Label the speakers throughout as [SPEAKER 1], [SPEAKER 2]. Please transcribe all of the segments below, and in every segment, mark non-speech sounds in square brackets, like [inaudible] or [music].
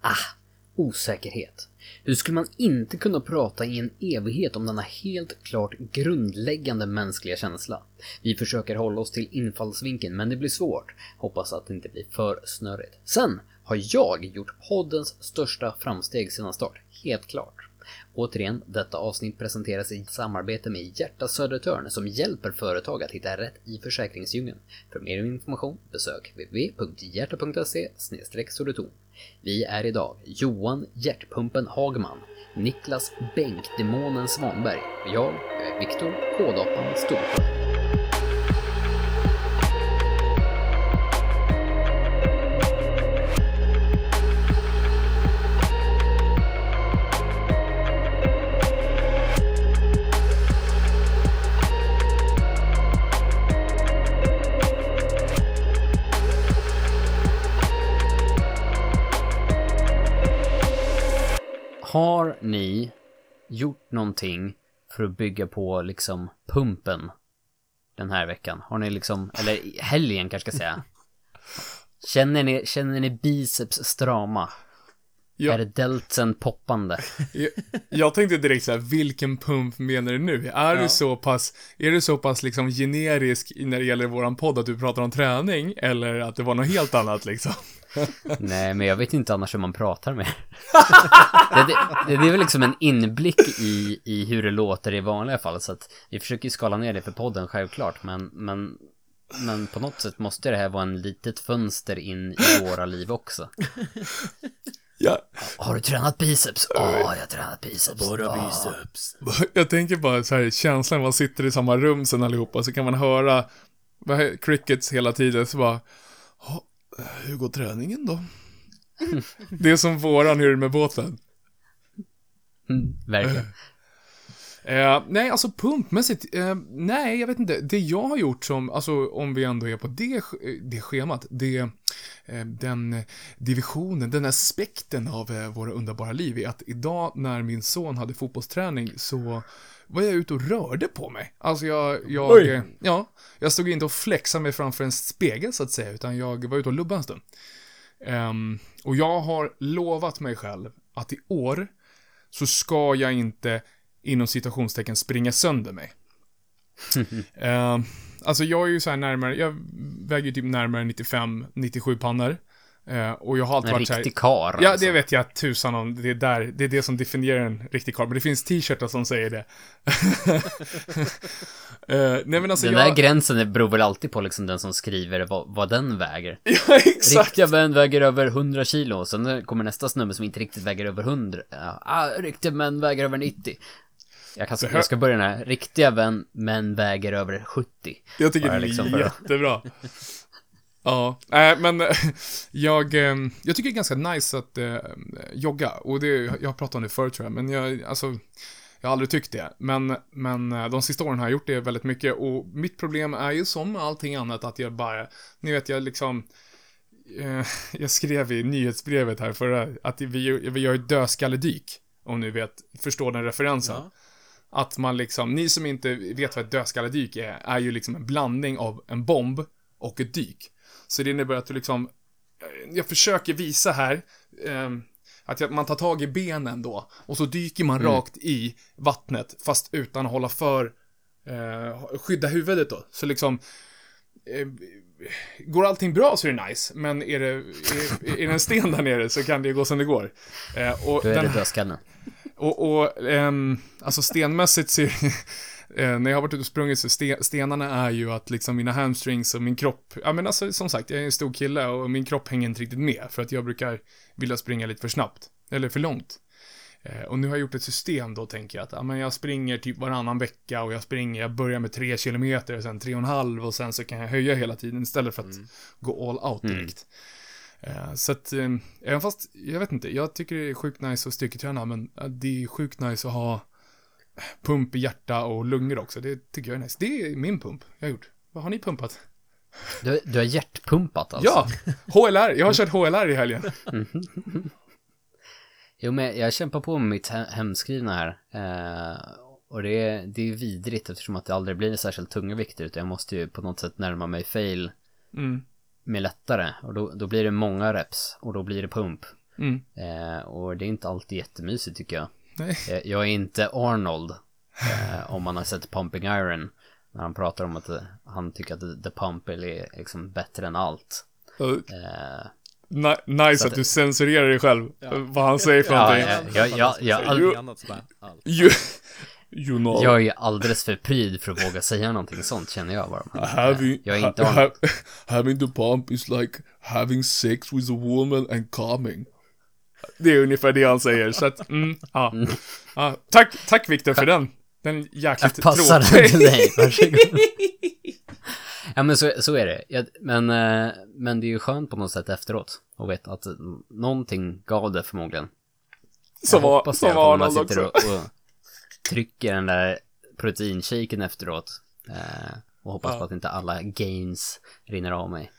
[SPEAKER 1] Ah, osäkerhet. Hur skulle man inte kunna prata i en evighet om denna helt klart grundläggande mänskliga känsla? Vi försöker hålla oss till infallsvinkeln, men det blir svårt. Hoppas att det inte blir för snurrigt. Sen har jag gjort poddens största framsteg sedan start. Helt klart. Återigen, detta avsnitt presenteras i samarbete med Hjärta Södertörn som hjälper företag att hitta rätt i försäkringsdjungeln. För mer information besök www.hjärta.se Södertorn. Vi är idag Johan Hjärtpumpen Hagman, Niklas Bänkdemonen Svanberg och jag, jag är Viktor Kådapan Storsjö. Gjort någonting för att bygga på liksom pumpen den här veckan? Har ni liksom, eller helgen kanske ska säga. Känner ni, känner ni biceps strama? Ja. Är det deltsen poppande?
[SPEAKER 2] Jag, jag tänkte direkt så här, vilken pump menar du nu? Är ja. du så pass, är du så pass liksom generisk när det gäller våran podd att du pratar om träning? Eller att det var något helt annat liksom? [laughs]
[SPEAKER 1] Nej, men jag vet inte annars hur man pratar med. [laughs] det, det, det, är väl liksom en inblick i, i hur det låter i vanliga fall, så att vi försöker skala ner det för podden självklart, men, men, men på något sätt måste det här vara en litet fönster in i våra liv också. [laughs] Ja. Har du tränat biceps? Ja, oh, jag har tränat biceps.
[SPEAKER 2] Bara biceps. Jag tänker bara så här, känslan, man sitter i samma rum sen allihopa, så kan man höra crickets hela tiden, så bara, hur går träningen då? [laughs] det är som våran, hur är det med båten?
[SPEAKER 1] Mm, verkligen.
[SPEAKER 2] Eh, nej, alltså pumpmässigt, eh, nej, jag vet inte. Det jag har gjort som, alltså om vi ändå är på det, det schemat, det, eh, den divisionen, den aspekten av eh, våra underbara liv är att idag när min son hade fotbollsträning så var jag ute och rörde på mig. Alltså jag, jag, ja, jag stod inte och flexade mig framför en spegel så att säga, utan jag var ute och lubbade en stund. Um, och jag har lovat mig själv att i år så ska jag inte inom citationstecken springa sönder mig. uh, [laughs] alltså jag är ju så här närmare, jag väger ju typ närmare 95-97 pannor. Uh, och jag har alltid
[SPEAKER 1] en
[SPEAKER 2] varit
[SPEAKER 1] En riktig kar
[SPEAKER 2] Ja, alltså. det vet jag tusan om. Det är, där, det är det som definierar en riktig kar. Men det finns t-shirtar som säger det.
[SPEAKER 1] uh, [laughs] nej, men alltså den jag... där gränsen beror väl alltid på liksom den som skriver vad, vad den väger. [laughs]
[SPEAKER 2] ja, exakt.
[SPEAKER 1] Riktiga män väger över 100 kilo. Sen kommer nästa snubbe som inte riktigt väger över 100. Ja, ah, riktiga män väger över 90. Jag, kan, jag ska börja den här. Riktiga vän, män väger över 70.
[SPEAKER 2] Jag tycker det är liksom jättebra. [laughs] Ja, äh, men [laughs] jag, eh, jag tycker det är ganska nice att äh, jogga. Och det, jag har pratat om det förut tror jag, men jag, alltså, jag har aldrig tyckt det. Men, men de sista åren har jag gjort det väldigt mycket och mitt problem är ju som allting annat att jag bara, ni vet jag liksom, eh, [laughs] jag skrev i nyhetsbrevet här förra, att vi, vi gör ett dödskalledyk. Om ni vet, förstår den referensen. Ja. Att man liksom, ni som inte vet vad ett dödskalledyk är, är ju liksom en blandning av en bomb och ett dyk. Så det innebär att du liksom, eh, jag försöker visa här, eh, att man tar tag i benen då, och så dyker man mm. rakt i vattnet, fast utan att hålla för, eh, skydda huvudet då. Så liksom, eh, går allting bra så är det nice, men är det, är, är det en sten där nere så kan det gå som det går.
[SPEAKER 1] Eh, och Då är den, det dödskallen.
[SPEAKER 2] Och, och um, alltså stenmässigt så eh, när jag har varit ute och sprungit så sten, stenarna är ju att liksom mina hamstrings och min kropp, ja men alltså som sagt, jag är en stor kille och min kropp hänger inte riktigt med för att jag brukar vilja springa lite för snabbt, eller för långt. Eh, och nu har jag gjort ett system då, tänker jag att, ja men jag springer typ varannan vecka och jag springer, jag börjar med tre kilometer, sen tre och en halv och sen så kan jag höja hela tiden istället för att mm. gå all out direkt. Mm. Så att, eh, även fast, jag vet inte, jag tycker det är sjukt nice att styrketräna, men eh, det är sjukt nice att ha pump i hjärta och lungor också. Det tycker jag är nice. Det är min pump jag har gjort. Vad har ni pumpat?
[SPEAKER 1] Du, du har hjärtpumpat alltså?
[SPEAKER 2] Ja! HLR, jag har kört HLR i helgen. [laughs]
[SPEAKER 1] jo, men jag kämpar på med mitt hemskrivna här. Eh, och det är, det är vidrigt eftersom att det aldrig blir särskilt tunga vikter, utan jag måste ju på något sätt närma mig fail. Mm med lättare och då, då blir det många reps och då blir det pump.
[SPEAKER 2] Mm.
[SPEAKER 1] Eh, och det är inte alltid jättemysigt tycker jag.
[SPEAKER 2] Nej.
[SPEAKER 1] Eh, jag är inte Arnold. Eh, om man har sett Pumping Iron. När han pratar om att eh, han tycker att The- Pump är liksom bättre än allt.
[SPEAKER 2] Uh,
[SPEAKER 1] Eh,
[SPEAKER 2] ni- nice att,
[SPEAKER 1] att-
[SPEAKER 2] du censurerar dig själv.
[SPEAKER 3] Ja.
[SPEAKER 2] Vad han säger för
[SPEAKER 1] Ja,
[SPEAKER 2] någonting.
[SPEAKER 1] ja, ja, ja, ja,
[SPEAKER 3] allt.
[SPEAKER 2] You, you know.
[SPEAKER 1] jag är alldeles för pryd för att våga säga någonting sånt känner jag bara. Men,
[SPEAKER 2] Having,
[SPEAKER 1] jag är inte
[SPEAKER 2] ha, ha, having the pump is like having sex with a woman and coming. Det är ungefär det han säger, så att, mm, ja. ja tack, tack Viktor för den. Den jäkligt
[SPEAKER 1] Jag passar
[SPEAKER 2] tråkiga.
[SPEAKER 1] till dig, varsågod. [laughs] ja men så, så är det. Jag, men, eh, men det är ju skönt på något sätt efteråt. Och veta att mm, någonting gav det förmodligen.
[SPEAKER 2] Som
[SPEAKER 1] Jag
[SPEAKER 2] var,
[SPEAKER 1] det,
[SPEAKER 2] var
[SPEAKER 1] att
[SPEAKER 2] Arnold också.
[SPEAKER 1] och, och trycker den där proteinshaken efteråt. Eh, och hoppas
[SPEAKER 2] Ja.
[SPEAKER 1] på att inte alla gains rinner av mig.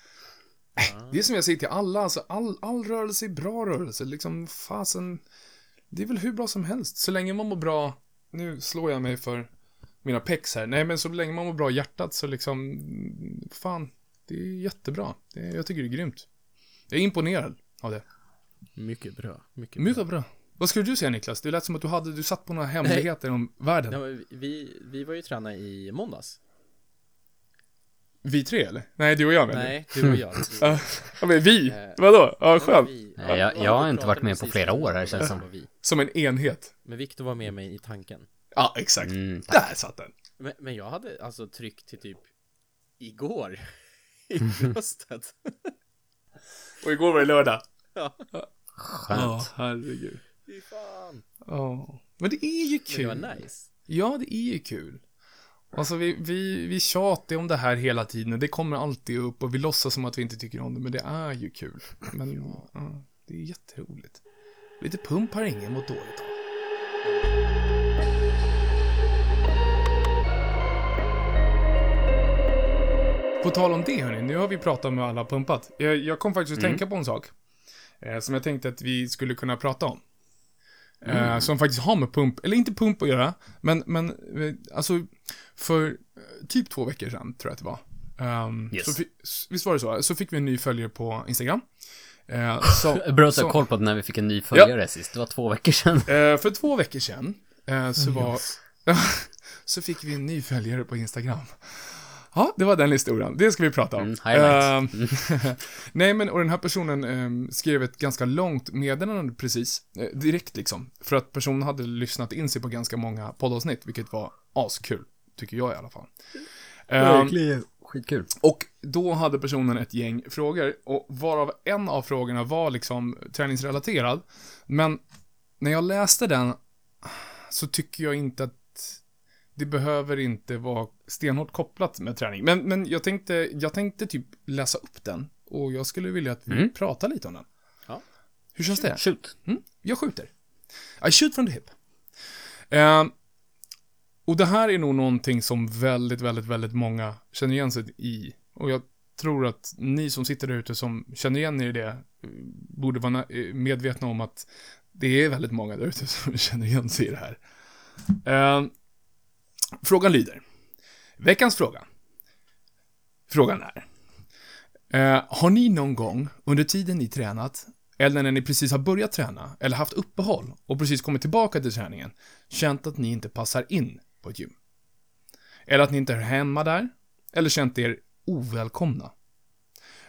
[SPEAKER 2] Det är som jag säger till alla, alltså all, all rörelse är bra rörelse, liksom fasen. Det är väl hur bra som helst, så länge man mår bra, nu slår jag mig för mina pex här, nej men så länge man mår bra i hjärtat så liksom, fan, det är jättebra. Det, jag tycker det är grymt. Jag är imponerad av det.
[SPEAKER 3] Mycket bra. Mycket bra.
[SPEAKER 2] Mycket bra. Vad skulle du säga Niklas? Det lät som att du hade, du satt på några hemligheter om världen.
[SPEAKER 3] Ja, vi, vi var ju tränare i måndags.
[SPEAKER 2] Vi tre eller? Nej, du och jag menar
[SPEAKER 3] Nej, du och jag.
[SPEAKER 2] Ja, [laughs] ja, men vi?
[SPEAKER 3] Eh,
[SPEAKER 2] Vadå? Ja, skönt.
[SPEAKER 1] Nej, jag-
[SPEAKER 3] ja,
[SPEAKER 1] jag har inte varit med på flera år här, känns
[SPEAKER 3] det
[SPEAKER 1] som.
[SPEAKER 2] Som en enhet.
[SPEAKER 3] Men Viktor var med mig i tanken.
[SPEAKER 2] Ja, exakt.
[SPEAKER 1] Mm,
[SPEAKER 2] Där satt den.
[SPEAKER 3] Men, men jag hade alltså tryckt till typ igår. [laughs] [laughs] I bröstet.
[SPEAKER 2] Och igår var det lördag.
[SPEAKER 3] ja,
[SPEAKER 1] skönt.
[SPEAKER 2] herregud.
[SPEAKER 3] fy fan.
[SPEAKER 2] Ja. Men det är ju
[SPEAKER 3] Men
[SPEAKER 2] kul.
[SPEAKER 3] det var nice.
[SPEAKER 2] Ja, det är ju kul. Alltså vi, vi, vi tjatar om det här hela tiden och det kommer alltid upp och vi låtsas som att vi inte tycker om det, men det är ju kul. Men ja, det är jätteroligt. Lite pump har ingen mått dåligt av. På tal om det hörni, nu har vi pratat med alla pumpat. Jag, jag kom faktiskt att tänka på en sak. Eh, som jag tänkte att vi skulle kunna prata om. Eh, som faktiskt har med pump, eller inte pump att göra, men, men eh, alltså för eh, typ två veckor sedan, tror jag att det var. Ehm,
[SPEAKER 1] Yes.
[SPEAKER 2] så visst var det så? Så fick vi en ny följare på Instagram. Eh, [laughs] så,
[SPEAKER 1] Bra att har koll på när vi fick en ny följare sist. Det var två veckor sedan. [laughs]
[SPEAKER 2] Eh, för två veckor sedan eh, så var... [laughs] så fick vi en ny följare på Instagram. Ja, det var den historien. Det ska vi prata om.
[SPEAKER 1] Mm, highlights.
[SPEAKER 2] Eh, nej, men och den här personen eh, skrev ett ganska långt meddelande precis, eh, direkt liksom. För att personen hade lyssnat in sig på ganska många poddavsnitt, vilket var askul. Tycker jag i alla fall. Eh,
[SPEAKER 1] Skitkul.
[SPEAKER 2] och då hade personen ett gäng frågor, och varav en av frågorna var liksom träningsrelaterad. Men när jag läste den så tycker jag inte att det behöver inte vara stenhårt kopplat med träning. Men, men jag, tänkte, jag tänkte typ läsa upp den, och jag skulle vilja att vi
[SPEAKER 1] Mm.
[SPEAKER 2] pratar lite om den.
[SPEAKER 3] Ja.
[SPEAKER 2] Hur känns det?
[SPEAKER 1] Shoot.
[SPEAKER 2] Mm, jag skjuter. I shoot from the hip. Eh, och det här är nog någonting som väldigt, väldigt, väldigt många känner igen sig i. Och jag tror att ni som sitter där ute som känner igen er i det eh, borde vara eh, medvetna om att det är väldigt många där ute [laughs] som känner igen sig i det här. Eh, frågan lyder. Veckans fråga. Frågan är. Eh, har ni någon gång under tiden ni tränat eller när ni precis har börjat träna, eller haft uppehåll och precis kommit tillbaka till träningen, känt att ni inte passar in på ett gym. Eller att ni inte är hemma där, eller känt er ovälkomna.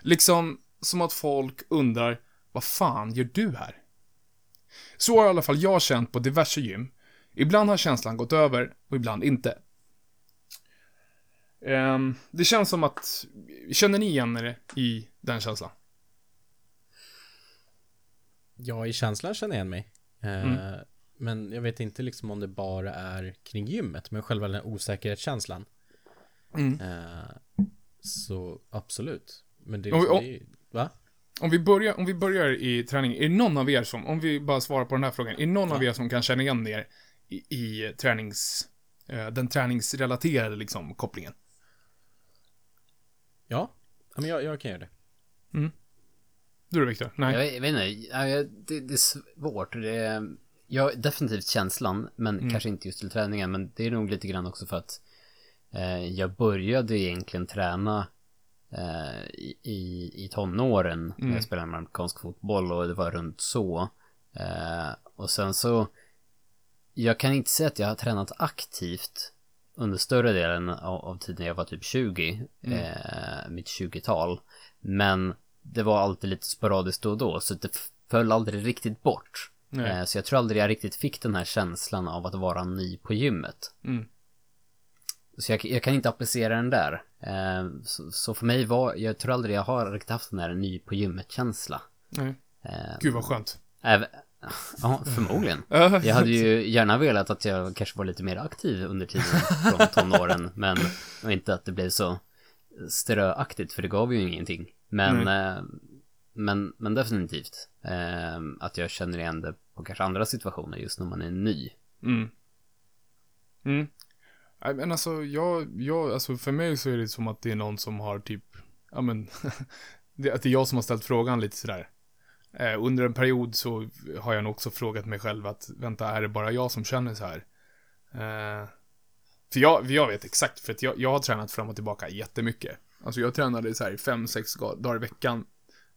[SPEAKER 2] Liksom som att folk undrar, vad fan gör du här? Så har i alla fall jag känt på diverse gym. Ibland har känslan gått över och ibland inte. Ehm, det känns som att, känner ni igen er i den känslan?
[SPEAKER 3] Ja, i känslan känner jag igen mig. Eh,
[SPEAKER 2] Mm.
[SPEAKER 3] Men jag vet inte liksom om det bara är kring gymmet, men själva den osäkerhetskänslan.
[SPEAKER 2] Mm.
[SPEAKER 3] Eh, så absolut. Men det,
[SPEAKER 2] Om vi-
[SPEAKER 3] liksom,
[SPEAKER 2] om-
[SPEAKER 3] det är, va?
[SPEAKER 2] Om vi, börjar, om vi börjar i träning, är det någon av er som, om vi bara svarar på den här frågan, är det någon av er som kan känna igen er i, i tränings, eh, den träningsrelaterade liksom kopplingen?
[SPEAKER 3] Ja, ja men jag, jag kan göra det.
[SPEAKER 2] Du då Viktor? Nej?
[SPEAKER 1] Jag, jag vet inte, ja, det, det är svårt. Det har definitivt känslan, men
[SPEAKER 2] Mm.
[SPEAKER 1] kanske inte just till träningen. Men det är nog lite grann också för att eh, jag började egentligen träna eh, i, i, tonåren när
[SPEAKER 2] Mm.
[SPEAKER 1] jag spelade amerikansk fotboll och det var runt så. Eh, och sen så, jag kan inte säga att jag har tränat aktivt under större delen av, av tiden jag var typ 20,
[SPEAKER 2] Mm.
[SPEAKER 1] eh, mitt 20-tal. Men det var alltid lite sporadiskt då och då, så det föll aldrig riktigt bort.
[SPEAKER 2] Nej.
[SPEAKER 1] Eh, så jag tror aldrig jag riktigt fick den här känslan av att vara ny på gymmet.
[SPEAKER 2] Mm.
[SPEAKER 1] Så jag, jag kan inte applicera den där. Eh, så, så för mig var, jag tror aldrig jag har riktigt haft den här ny på gymmet-känsla.
[SPEAKER 2] Nej.
[SPEAKER 1] Eh,
[SPEAKER 2] Gud vad skönt.
[SPEAKER 1] även, [laughs] ja, förmodligen. [laughs]
[SPEAKER 2] Ja.
[SPEAKER 1] Jag hade ju gärna velat att jag kanske var lite mer aktiv under tiden från [laughs] tonåren, men inte att det blev så ströaktigt, för det gav ju ingenting. Men, eh, men, men definitivt eh, att jag känner igen det på kanske andra situationer just när man är ny.
[SPEAKER 2] Mm. Mm. Nej, men alltså, jag, jag, alltså för mig så är det som att det är någon som har typ, ja men, [laughs] att det är jag som har ställt frågan lite sådär. Eh, under en period så har jag nog också frågat mig själv att, vänta, är det bara jag som känner så här? Eh, för jag, jag vet exakt, för att jag, jag har tränat fram och tillbaka jättemycket. Alltså jag tränade så här fem, sex dagar i veckan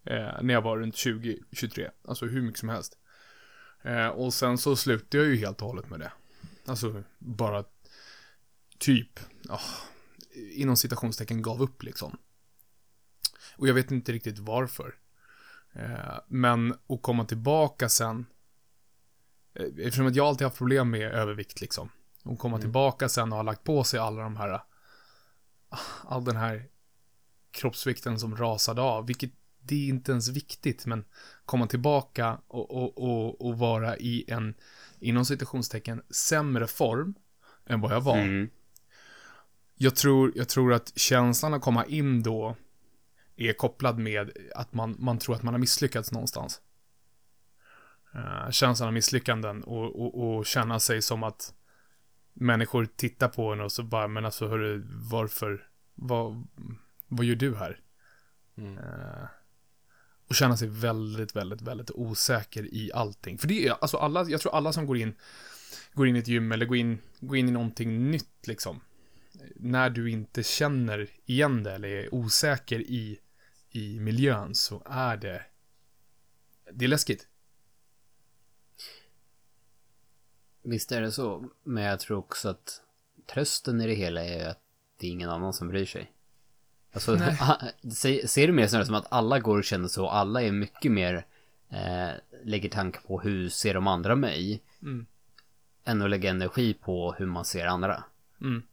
[SPEAKER 2] eh, när jag var runt 20, 23. Alltså hur mycket som helst. Eh, och sen så slutade jag ju helt och hållet med det. Alltså bara typ, ja, inom citationstecken gav upp liksom. Och jag vet inte riktigt varför. Eh, men att komma tillbaka sen, eh, eftersom att jag alltid haft problem med övervikt liksom. Och komma tillbaka sen och ha lagt på sig alla de här, ah, all den här kroppsvikten som rasade av, vilket det är inte ens viktigt, men komma tillbaka och, och, och, och vara i en, inom citationstecken, sämre form än vad jag var.
[SPEAKER 1] Mm.
[SPEAKER 2] Jag tror, jag tror att känslan att komma in då är kopplad med att man, man tror att man har misslyckats någonstans. Uh, känslan av misslyckanden och, och, och känna sig som att människor tittar på en och så bara, men alltså hörru, varför, vad, vad gör du här?
[SPEAKER 3] Mm.
[SPEAKER 2] Eh, och känna sig väldigt, väldigt, väldigt osäker i allting. För det är, alltså alla, jag tror alla som går in, går in i ett gym eller går in, går in i någonting nytt liksom. När du inte känner igen det eller är osäker i, i miljön så är det, det är läskigt.
[SPEAKER 1] Visst är det så, men jag tror också att trösten i det hela är att det är ingen annan som bryr sig. Alltså, [laughs] se- ser du mer snarare som att alla går och känner så, alla är mycket mer eh, lägger tanke på hur ser de andra mig,
[SPEAKER 2] Mm.
[SPEAKER 1] än att lägga energi på hur man ser andra.
[SPEAKER 2] Mm.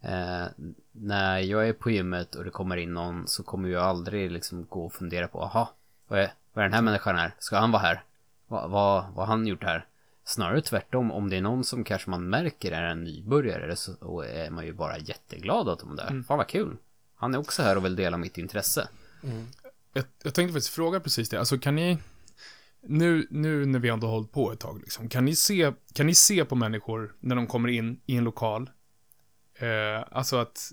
[SPEAKER 1] Eh, när jag är på gymmet och det kommer in någon så kommer jag aldrig liksom gå och fundera på, aha, vad är, vad är den här människan här? Ska han vara här? Vad, har han gjort här? Snarare tvärtom, om det är någon som kanske man märker är en nybörjare så är man ju bara jätteglad att de är där. Fan vad kul. Han är också här och vill dela mitt intresse.
[SPEAKER 2] Jag, jag tänkte faktiskt fråga precis det. Alltså kan ni, nu, nu när vi ändå har hållit på ett tag, liksom, kan, ni se, kan ni se på människor när de kommer in i en lokal? Eh, alltså att,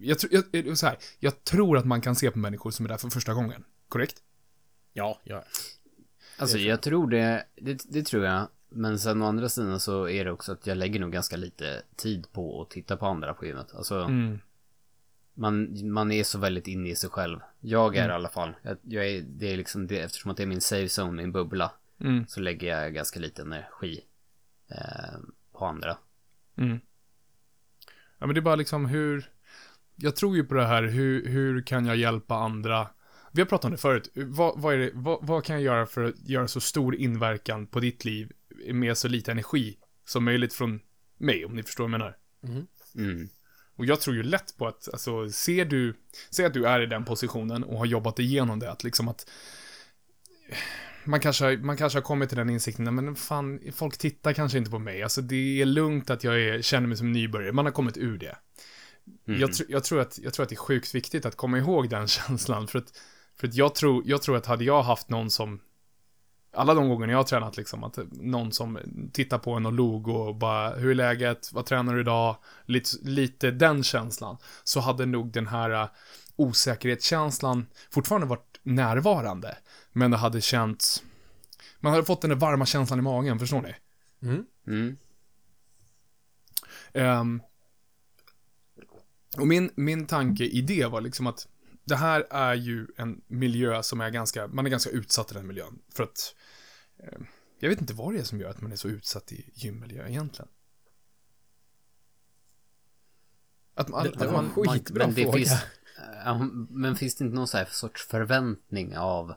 [SPEAKER 2] jag, tror- jag, jag, så här, jag tror att man kan se på människor som är där för första gången. Korrekt?
[SPEAKER 3] Ja, ja.
[SPEAKER 1] Alltså jag tror det, det, det tror jag. Men sen å andra sidan så är det också att jag lägger nog ganska lite tid på att titta på andra på gymmet. Alltså
[SPEAKER 2] Mm.
[SPEAKER 1] Man, man är så väldigt inne i sig själv. Jag är i alla fall. Jag, jag är, det är liksom det, eftersom att det är min safe zone, min bubbla.
[SPEAKER 2] Mm.
[SPEAKER 1] Så lägger jag ganska lite energi eh, på andra.
[SPEAKER 2] Mm. Ja, men det är bara liksom hur... Jag tror ju på det här, hur, hur kan jag hjälpa andra? Vi har pratat om det förut. Vad, vad, är det, vad, vad kan jag göra för att göra så stor inverkan på ditt liv med så lite energi som möjligt från mig, om ni förstår vad jag menar?
[SPEAKER 1] Mm.
[SPEAKER 2] Och jag tror ju lätt på att, alltså, ser du, säg att du är i den positionen och har jobbat igenom det, att liksom att man kanske, man kanske har kommit till den insikten, men fan, folk tittar kanske inte på mig. Alltså det är lugnt att jag är, känner mig som nybörjare. Man har kommit ur det. Jag, tr- jag, tror att, jag tror att det är sjukt viktigt att komma ihåg den [laughs] känslan. För att, för att jag, tror, jag tror att hade jag haft någon som, alla de gånger jag har tränat liksom, att någon som tittar på en och log och bara, hur är läget, vad tränar du idag? Lite, lite den känslan. Så hade nog den här uh, osäkerhetskänslan fortfarande varit närvarande. Men det hade känts, man hade fått den där varma känslan i magen, förstår ni?
[SPEAKER 3] Mm.
[SPEAKER 1] Mm.
[SPEAKER 2] Ehm, och min, min tanke i det var liksom att det här är ju en miljö som är ganska, man är ganska utsatt i den miljön. För att, eh, jag vet inte vad det är som gör att man är så utsatt i gymmiljö egentligen. Att man,
[SPEAKER 3] Det- det
[SPEAKER 2] att
[SPEAKER 3] var
[SPEAKER 2] man,
[SPEAKER 3] skitbra
[SPEAKER 1] men det
[SPEAKER 3] fråga.
[SPEAKER 1] Finns, men finns det inte någon så här sorts förväntning av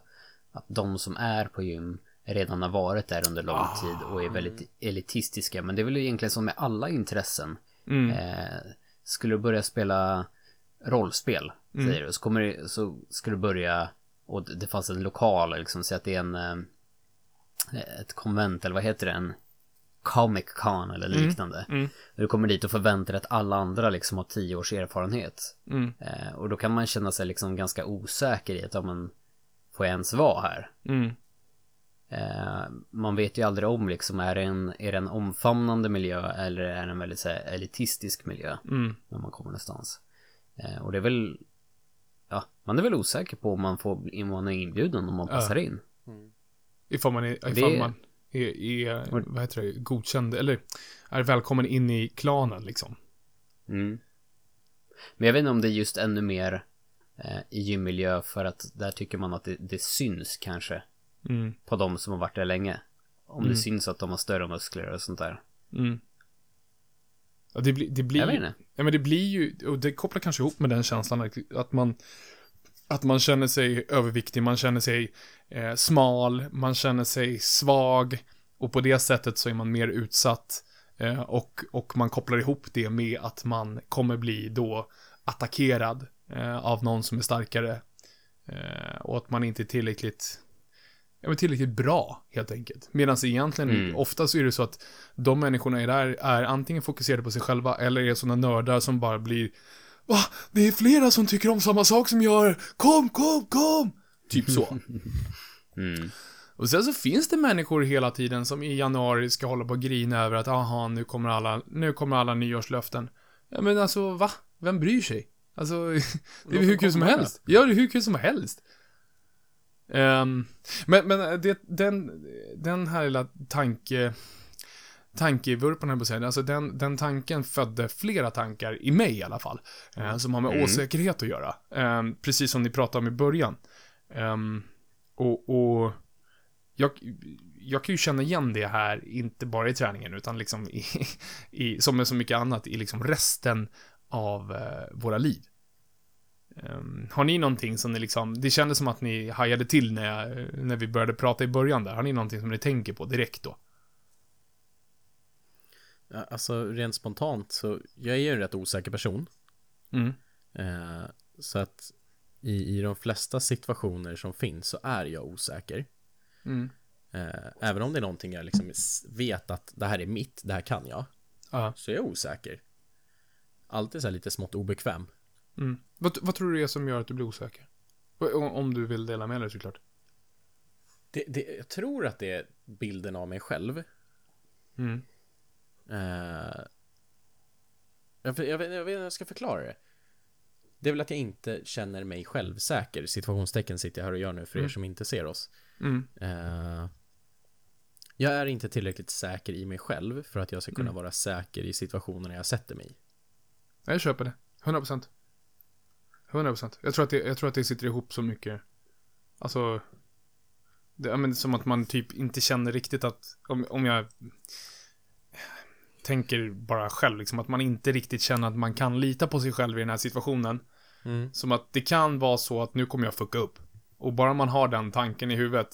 [SPEAKER 1] att de som är på gym redan har varit där under lång tid och är väldigt elitistiska. Men det är väl egentligen som med alla intressen.
[SPEAKER 2] mm,
[SPEAKER 1] Eh, skulle du börja spela rollspel,
[SPEAKER 2] Mm.
[SPEAKER 1] säger du, så, kommer så ska du börja och det- det fanns en lokal, liksom, så att det är en eh, ett konvent eller vad heter det, en Comic Con eller liknande.
[SPEAKER 2] mm,
[SPEAKER 1] Du kommer dit och förväntar dig att alla andra liksom har tio års erfarenhet.
[SPEAKER 2] mm,
[SPEAKER 1] Eh, och då kan man känna sig liksom ganska osäker i att, ja men, får jag ens vara här?
[SPEAKER 2] mm,
[SPEAKER 1] Eh, man vet ju aldrig om liksom, är det en, är det en omfamnande miljö eller är det en väldigt så här, elitistisk miljö
[SPEAKER 2] mm.
[SPEAKER 1] när man kommer någonstans? Eh, och det är väl, ja, man är väl osäker på om man får, om man är inbjuden, om man passar in.
[SPEAKER 2] Ifall man är, ifall
[SPEAKER 1] Det-
[SPEAKER 2] man är, är, vad heter det, godkänd, eller är välkommen in i klanen liksom.
[SPEAKER 1] Mm. Men jag vet inte om det är just ännu mer eh, i gymmiljö för att där tycker man att det, det syns kanske
[SPEAKER 2] Mm,
[SPEAKER 1] på de som har varit där länge. Om
[SPEAKER 2] Mm.
[SPEAKER 1] det syns att de har större muskler och sånt där.
[SPEAKER 2] mm. Ja, det, blir det blir
[SPEAKER 1] Jag vet inte.
[SPEAKER 2] ja men det blir ju, och det kopplar kanske ihop med den känslan att man, att man känner sig överviktig, man känner sig eh, smal, man känner sig svag och på det sättet så är man mer utsatt eh, och, och man kopplar ihop det med att man kommer bli då attackerad eh, av någon som är starkare eh, och att man inte är tillräckligt ja, men tillräckligt bra, helt enkelt. Medan egentligen,
[SPEAKER 1] Mm.
[SPEAKER 2] oftast är det så att de människorna är där är antingen fokuserade på sig själva eller är sådana nördar som bara blir Va? Det är flera som tycker om samma sak som jag gör. Kom, kom, kom! Typ så. [laughs]
[SPEAKER 1] Mm.
[SPEAKER 2] Och sen så finns det människor hela tiden som i januari ska hålla på och grina över att aha, nu kommer alla, nu kommer alla nyårslöften. Ja men alltså, va? Vem bryr sig? Alltså, [laughs] det är hur kul som helst. Ja, det är hur kul som helst. Ehm, men, men det, den, den här lilla tanke, tankevurpan här på att alltså den, den tanken födde flera tankar i mig i alla fall. eh, som har med
[SPEAKER 1] Mm.
[SPEAKER 2] osäkerhet att göra. Ehm, precis som ni pratade om i början. Ehm, och, och jag, jag kan ju känna igen det här, inte bara i träningen, utan liksom i, [laughs] i, som med så mycket annat, i liksom resten av eh, våra liv. Ehm, har ni någonting som ni liksom, det kändes som att ni hajade till när, jag, när vi började prata i början där. Har ni någonting som ni tänker på direkt då?
[SPEAKER 3] Alltså rent spontant så, jag är ju en rätt osäker person.
[SPEAKER 2] Mm.
[SPEAKER 3] Eh, så att i, i de flesta situationer som finns så är jag osäker.
[SPEAKER 2] Mm.
[SPEAKER 3] Eh, även om det är någonting jag liksom vet att det här är mitt, det här kan jag.
[SPEAKER 2] Ja.
[SPEAKER 3] Så är jag osäker. Alltid så här lite smått obekväm.
[SPEAKER 2] Mm. Vad, vad tror du det är som gör att du blir osäker? Om, om du vill dela med dig såklart.
[SPEAKER 3] Det, det, jag tror att det är bilden av mig själv.
[SPEAKER 2] Mm.
[SPEAKER 3] Eh, jag, jag, vet, jag vet inte hur jag ska förklara det. Det är väl att jag inte känner mig självsäker. Situationstecken sitter jag här och gör nu för er
[SPEAKER 2] Mm.
[SPEAKER 3] som inte ser oss.
[SPEAKER 2] Mm.
[SPEAKER 3] Eh, jag är inte tillräckligt säker i mig själv för att jag ska kunna
[SPEAKER 2] Mm.
[SPEAKER 3] vara säker i situationerna jag sätter mig i.
[SPEAKER 2] Jag köper det. 100%. 100%. Jag tror att det, jag tror att det sitter ihop så mycket. Alltså. Det, men som att man typ inte känner riktigt att, om, om jag tänker bara själv, liksom att man inte riktigt känner att man kan lita på sig själv i den här situationen.
[SPEAKER 3] Mm.
[SPEAKER 2] Som att det kan vara så att nu kommer jag fucka upp. Och bara man har den tanken i huvudet.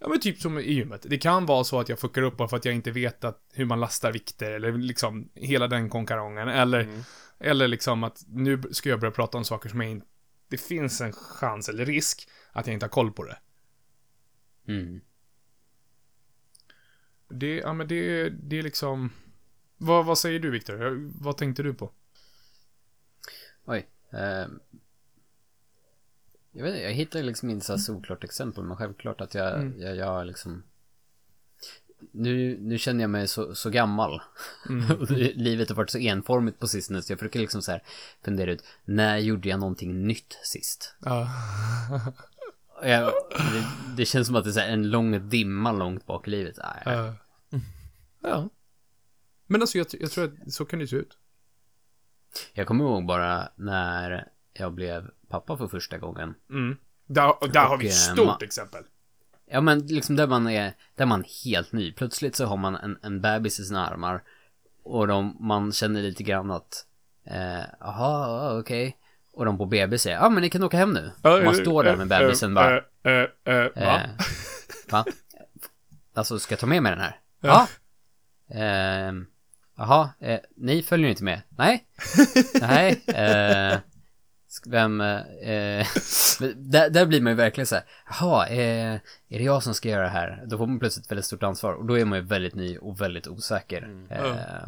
[SPEAKER 2] Ja men typ som i gymmet. Det kan vara så att jag fuckar upp bara för att jag inte vet att, hur man lastar vikter eller liksom hela den konkarongen. Eller,
[SPEAKER 3] Mm.
[SPEAKER 2] eller liksom att nu ska jag börja prata om saker som jag inte... Det finns en chans eller risk att jag inte har koll på det.
[SPEAKER 1] Mm.
[SPEAKER 2] Det, ja men det, det är liksom... Vad, vad säger du Viktor? Vad tänkte du på?
[SPEAKER 1] Oj. Eh, jag vet jag hittar liksom inte så solklart exempel, men självklart att jag,
[SPEAKER 2] Mm.
[SPEAKER 1] jag, jag liksom... Nu, nu känner jag mig så, så gammal.
[SPEAKER 2] Mm. [laughs]
[SPEAKER 1] Livet har varit så enformigt på sistone, så jag försöker liksom så här fundera ut, när gjorde jag någonting nytt sist?
[SPEAKER 2] Ja.
[SPEAKER 1] Jag, det, det känns som att det är en lång dimma långt bak i livet. Nej,
[SPEAKER 2] Ja. ja. Men alltså jag, jag tror att så kan det se ut.
[SPEAKER 1] Jag kommer ihåg bara när jag blev pappa för första gången.
[SPEAKER 2] Mm. Där, där har vi ett
[SPEAKER 1] eh,
[SPEAKER 2] stort exempel.
[SPEAKER 1] Ja men liksom där man är, där man är helt ny. Plötsligt så har man en, en bebis i sina armar. Och de, man känner lite grann att, eh, jaha, ja, okej. Och de på BB säger, ja men ni kan åka hem nu. Och man står där med bebisen bara,
[SPEAKER 2] Eh, eh, eh, va?
[SPEAKER 1] eh, va? [laughs] Alltså ska jag ta med mig den här?
[SPEAKER 2] Ja.
[SPEAKER 1] Ja. Jaha, eh, ni följer inte med? Nej? [laughs] Nej? Eh, vem, eh, [laughs] där, där blir man ju verkligen så här, jaha, eh, är det jag som ska göra det här? Då får man plötsligt väldigt stort ansvar och då är man ju väldigt ny och väldigt osäker. Eh,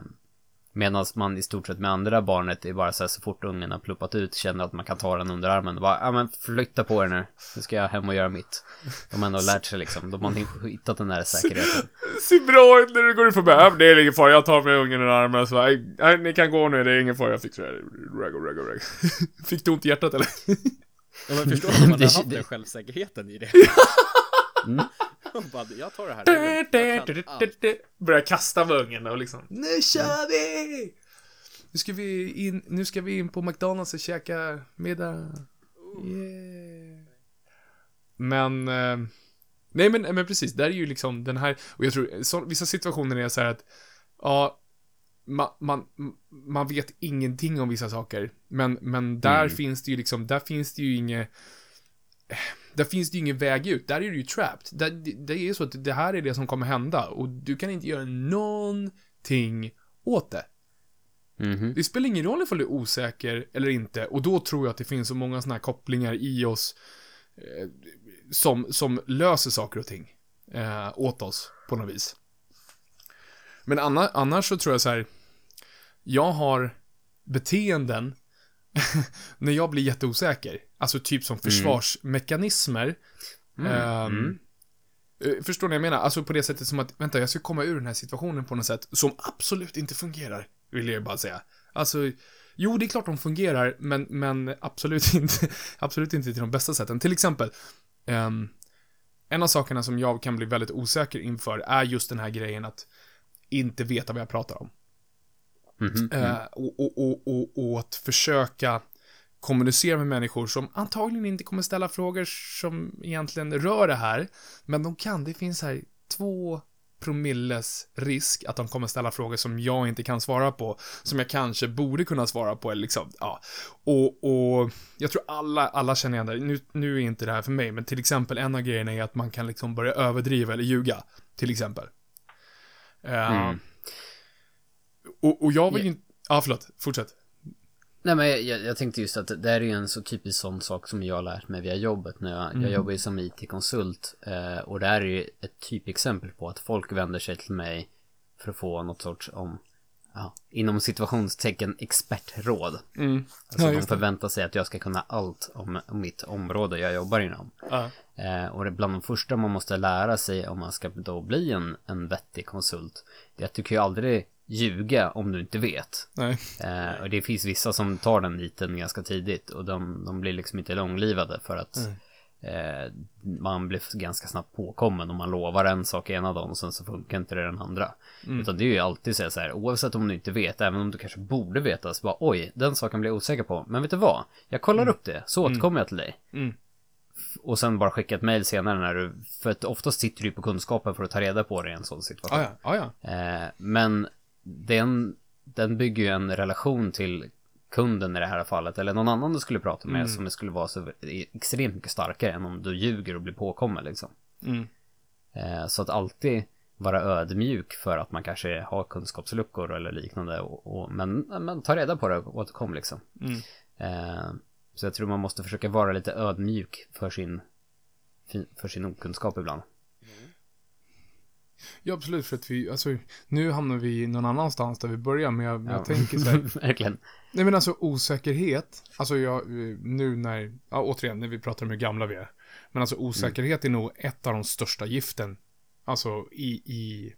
[SPEAKER 1] Medan man i stort sett med andra barnet är bara så här så fort ungen har pluppat ut känner att man kan ta den under armen och bara, ja men flytta på er nu. Nu ska jag hem och göra mitt. De har ändå lärt sig liksom, de har hittat den där säkerheten. [laughs]
[SPEAKER 2] ser bra ut när du går ut förbi. Ja, det är ingen fara, jag tar med ungen i armen så nej, nej, ni kan gå nu, det är ingen fara, jag fixar det. Raggo, raggo, raggo. Fick du ont i hjärtat eller?
[SPEAKER 3] Ja, men förstår [laughs] du man har haft den självsäkerheten i det? [laughs]
[SPEAKER 1] Mm.
[SPEAKER 3] Bara, jag tar det här. jag.
[SPEAKER 2] Börjar kasta med ungen och liksom, nu kör vi! Nu ska vi in, nu ska vi in på McDonalds och käka middag. Yeah. Men, eh, nej men, men precis, där är ju liksom den här, och jag tror, så, vissa situationer är så här att, ja, man, man, man vet ingenting om vissa saker, men, men där
[SPEAKER 1] Mm.
[SPEAKER 2] finns det ju liksom, där finns det ju inget, där finns det ju ingen väg ut. Där är du ju trapped. Där, det, det är ju så att det här är det som kommer hända och du kan inte göra någonting åt det.
[SPEAKER 1] Mhm.
[SPEAKER 2] Det spelar ingen roll ifall du är osäker eller inte och då tror jag att det finns så många sådana här kopplingar i oss eh, som, som löser saker och ting eh, åt oss på något vis. Men anna, annars så tror jag så här, jag har beteenden [laughs] när jag blir jätteosäker, alltså typ som försvarsmekanismer.
[SPEAKER 1] Mm.
[SPEAKER 2] Ehm,
[SPEAKER 1] Mm.
[SPEAKER 2] eh, Förstår ni vad jag menar? Alltså på det sättet som att, vänta, jag ska komma ur den här situationen på något sätt som absolut inte fungerar, vill jag bara säga. Alltså, jo, det är klart de fungerar, men, men absolut [laughs] inte, absolut inte till de bästa sätten. Till exempel, ehm, en av sakerna som jag kan bli väldigt osäker inför är just den här grejen att inte veta vad jag pratar om.
[SPEAKER 1] Mhm.
[SPEAKER 2] Eh, och, och, och, och, och att försöka kommunicera med människor som antagligen inte kommer ställa frågor som egentligen rör det här. Men de kan, det finns här två promilles risk att de kommer ställa frågor som jag inte kan svara på, som jag kanske borde kunna svara på, eller liksom, ja. Och, och jag tror alla, alla känner igen det. Nu, nu är inte det här för mig, men till exempel en av grejerna är att man kan liksom börja överdriva eller ljuga, till exempel. Eh,
[SPEAKER 1] Mm.
[SPEAKER 2] Och, och jag vill ju inte, ja förlåt, fortsätt.
[SPEAKER 1] Nej men jag, jag tänkte just att det här är ju en så typisk sån sak som jag har lärt mig via jobbet när jag,
[SPEAKER 2] Mm.
[SPEAKER 1] jag jobbar ju som IT-konsult eh, och det här är ju ett typexempel på att folk vänder sig till mig för att få något sorts om, ja, inom situationstecken expertråd.
[SPEAKER 2] Mm.
[SPEAKER 1] Alltså
[SPEAKER 2] Ja,
[SPEAKER 1] de förväntar sig att jag ska kunna allt om, om mitt område jag jobbar inom.
[SPEAKER 2] Ja.
[SPEAKER 1] Eh, och det bland de första man måste lära sig om man ska då bli en, en vettig konsult. Det är att du kan ju aldrig ljuga om du inte vet. Eh, och det finns vissa som tar den biten ganska tidigt och de, de blir liksom inte långlivade för att eh, man blir ganska snabbt påkommen och man lovar en sak ena dagen och sen så funkar inte det den andra. Utan det är ju alltid så här, oavsett om du inte vet, även om du kanske borde veta, så bara oj, den saken blir jag osäker på. Men vet du vad? Jag kollar upp det, så återkommer jag till dig.
[SPEAKER 2] Mm.
[SPEAKER 1] Och sen bara skicka ett mail senare när du, för att oftast sitter du på kunskapen för att ta reda på det i en sån situation.
[SPEAKER 2] Ah, ja, ah, ja.
[SPEAKER 1] Eh, men den, den bygger ju en relation till kunden i det här fallet, eller någon annan du skulle prata med som skulle vara så extremt mycket starkare än om du ljuger och blir påkommen liksom.
[SPEAKER 2] Mm.
[SPEAKER 1] Eh, så att alltid vara ödmjuk för att man kanske har kunskapsluckor eller liknande, och, och, men, men ta reda på det och återkom liksom.
[SPEAKER 2] Mm.
[SPEAKER 1] Eh, så jag tror man måste försöka vara lite ödmjuk för sin, för sin okunskap ibland.
[SPEAKER 2] Ja, absolut, för att vi, alltså, nu hamnar vi någon annanstans där vi börjar, men jag, jag tänker så här, [laughs]
[SPEAKER 1] Verkligen.
[SPEAKER 2] nej men alltså osäkerhet, alltså jag, nu när, ja återigen, när vi pratar om hur gamla vi är, men alltså osäkerhet är nog ett av de största giften, alltså i, i,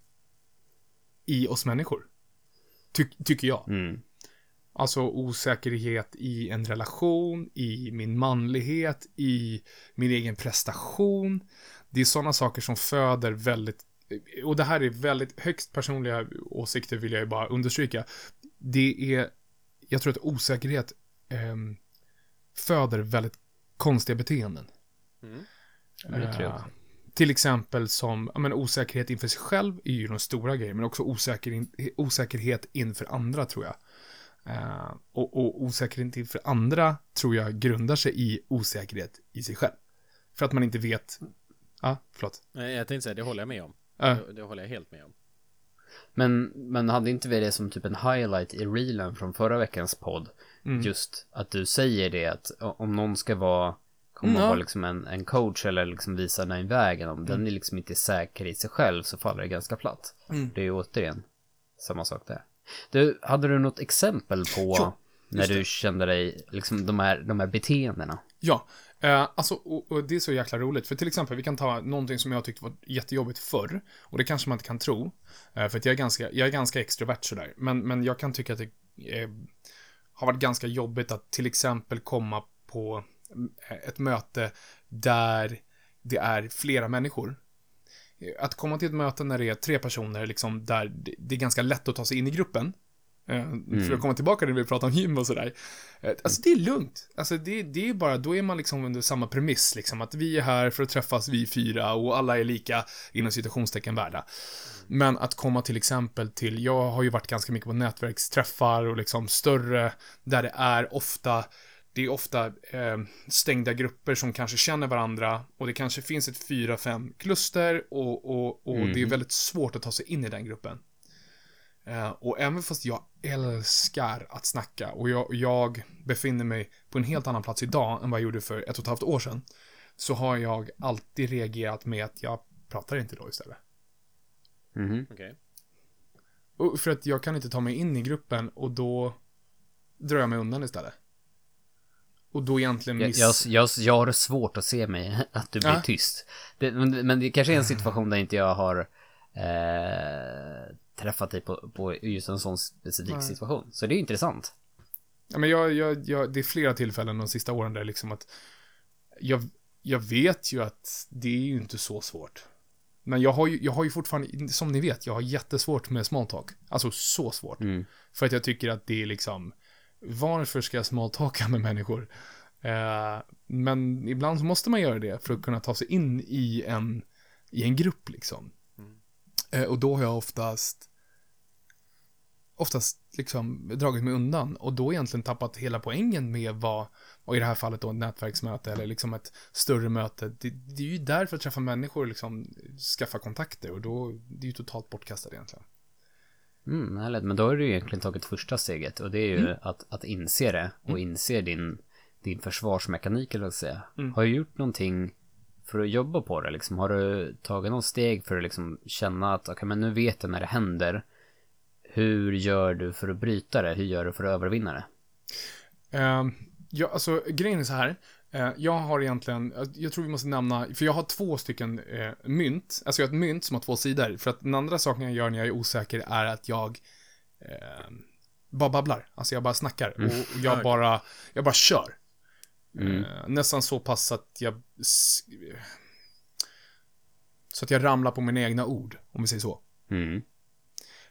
[SPEAKER 2] i oss människor. Ty, tycker jag.
[SPEAKER 1] Mm.
[SPEAKER 2] Alltså osäkerhet i en relation, i min manlighet, i min egen prestation. Det är sådana saker som föder väldigt, och det här är väldigt högst personliga åsikter vill jag ju bara understryka. Det är, jag tror att osäkerhet ehm, föder väldigt konstiga beteenden.
[SPEAKER 3] Mm.
[SPEAKER 1] Men det tror jag
[SPEAKER 2] Eh, till exempel som ja, men, osäkerhet inför sig själv är ju de stora grejerna, men också osäker in, osäkerhet inför andra tror jag. Eh, och, och osäkerhet inför andra tror jag grundar sig i osäkerhet i sig själv. För att man inte vet. Ja, förlåt.
[SPEAKER 3] Nej, jag tänkte säga, det håller jag med om.
[SPEAKER 2] Ja.
[SPEAKER 3] Det, det håller jag helt med om.
[SPEAKER 1] Men, men hade inte vi det som typ en highlight i reelen från förra veckans podd?
[SPEAKER 2] Mm.
[SPEAKER 1] Just att du säger det att om någon ska vara komma
[SPEAKER 2] Mm,
[SPEAKER 1] och vara liksom en, en coach eller liksom visa den vägen, om
[SPEAKER 2] Mm.
[SPEAKER 1] den är liksom inte säker i sig själv så faller det ganska platt.
[SPEAKER 2] Mm.
[SPEAKER 1] Det är ju återigen samma sak där. Du, hade du något exempel på
[SPEAKER 2] Ja,
[SPEAKER 1] när du kände dig, liksom de här, de här beteendena?
[SPEAKER 2] Ja, eh, alltså, och, och det är så jäkla roligt. För till exempel, vi kan ta någonting som jag tyckte var jättejobbigt förr. Och det kanske man inte kan tro. Eh, för att jag är ganska, jag är ganska extrovert sådär. Men, men jag kan tycka att det eh, har varit ganska jobbigt att till exempel komma på eh, ett möte där det är flera människor. Eh, att komma till ett möte när det är tre personer, liksom, där det är ganska lätt att ta sig in i gruppen. Eh, För att komma tillbaka när vi pratar om gym och sådär. Eh, Alltså det är lugnt. Alltså det, det är bara, då är man liksom under samma premiss liksom. Att vi är här för att träffas, vi fyra, och alla är lika, inom citationstecken, värda. Men att komma till exempel till, jag har ju varit ganska mycket på nätverksträffar och liksom större, där det är ofta, det är ofta eh, stängda grupper som kanske känner varandra och det kanske finns ett fyra, fem kluster och, och, och det är väldigt svårt att ta sig in i den gruppen. Eh, och även fast jag älskar att snacka och jag, jag befinner mig på en helt annan plats idag än vad jag gjorde för ett och ett halvt år sedan, så har jag alltid reagerat med att jag pratar inte då istället.
[SPEAKER 1] Mhm.
[SPEAKER 3] Okej.
[SPEAKER 2] Och för att jag kan inte ta mig in i gruppen och då drar jag mig undan istället. Och då egentligen
[SPEAKER 1] Jag,
[SPEAKER 2] miss...
[SPEAKER 1] jag, jag, jag har svårt att se mig [laughs] att du blir
[SPEAKER 2] Ja.
[SPEAKER 1] tyst. Det, men, men det kanske är en situation där inte jag har eh, träffat dig på, på just en sån specifik situation. Så det är intressant.
[SPEAKER 2] Ja, men jag, jag, jag, det är flera tillfällen de sista åren där liksom att jag, jag vet ju att det är ju inte så svårt. Men jag har ju, jag har ju fortfarande, som ni vet, jag har jättesvårt med small talk. Alltså så svårt.
[SPEAKER 1] Mm.
[SPEAKER 2] För att jag tycker att det är liksom, varför ska jag small talka med människor? Eh, men ibland så måste man göra det för att kunna ta sig in i en, i en grupp liksom. Eh, och då har jag oftast, oftast liksom dragit mig undan och då egentligen tappat hela poängen med vad, och i det här fallet då ett nätverksmöte eller liksom ett större möte. Det, det är ju där för att träffa människor och liksom skaffa kontakter och då, det är ju totalt bortkastat egentligen.
[SPEAKER 1] Mm, härligt. Men då har du egentligen tagit första steget och det är ju
[SPEAKER 2] Mm.
[SPEAKER 1] att, att inse det och inse din, din försvarsmekanik eller vad jag säga.
[SPEAKER 2] Mm.
[SPEAKER 1] Har du gjort någonting för att jobba på det liksom? Har du tagit någon steg för att liksom känna att okej men nu vet jag när det händer. Hur gör du för att bryta det? Hur gör du för att övervinna det?
[SPEAKER 2] Uh, ja, alltså grejen är så här. Eh, jag har egentligen, jag tror vi måste nämna, för jag har två stycken eh, mynt. Alltså jag har ett mynt som har två sidor. För att den andra saken jag gör när jag är osäker är att jag eh, bara babblar. Alltså jag bara snackar. Och jag bara, jag bara kör.
[SPEAKER 1] Mm.
[SPEAKER 2] Nästan så pass att jag så att jag ramlar på mina egna ord, om vi säger så.
[SPEAKER 1] Mm.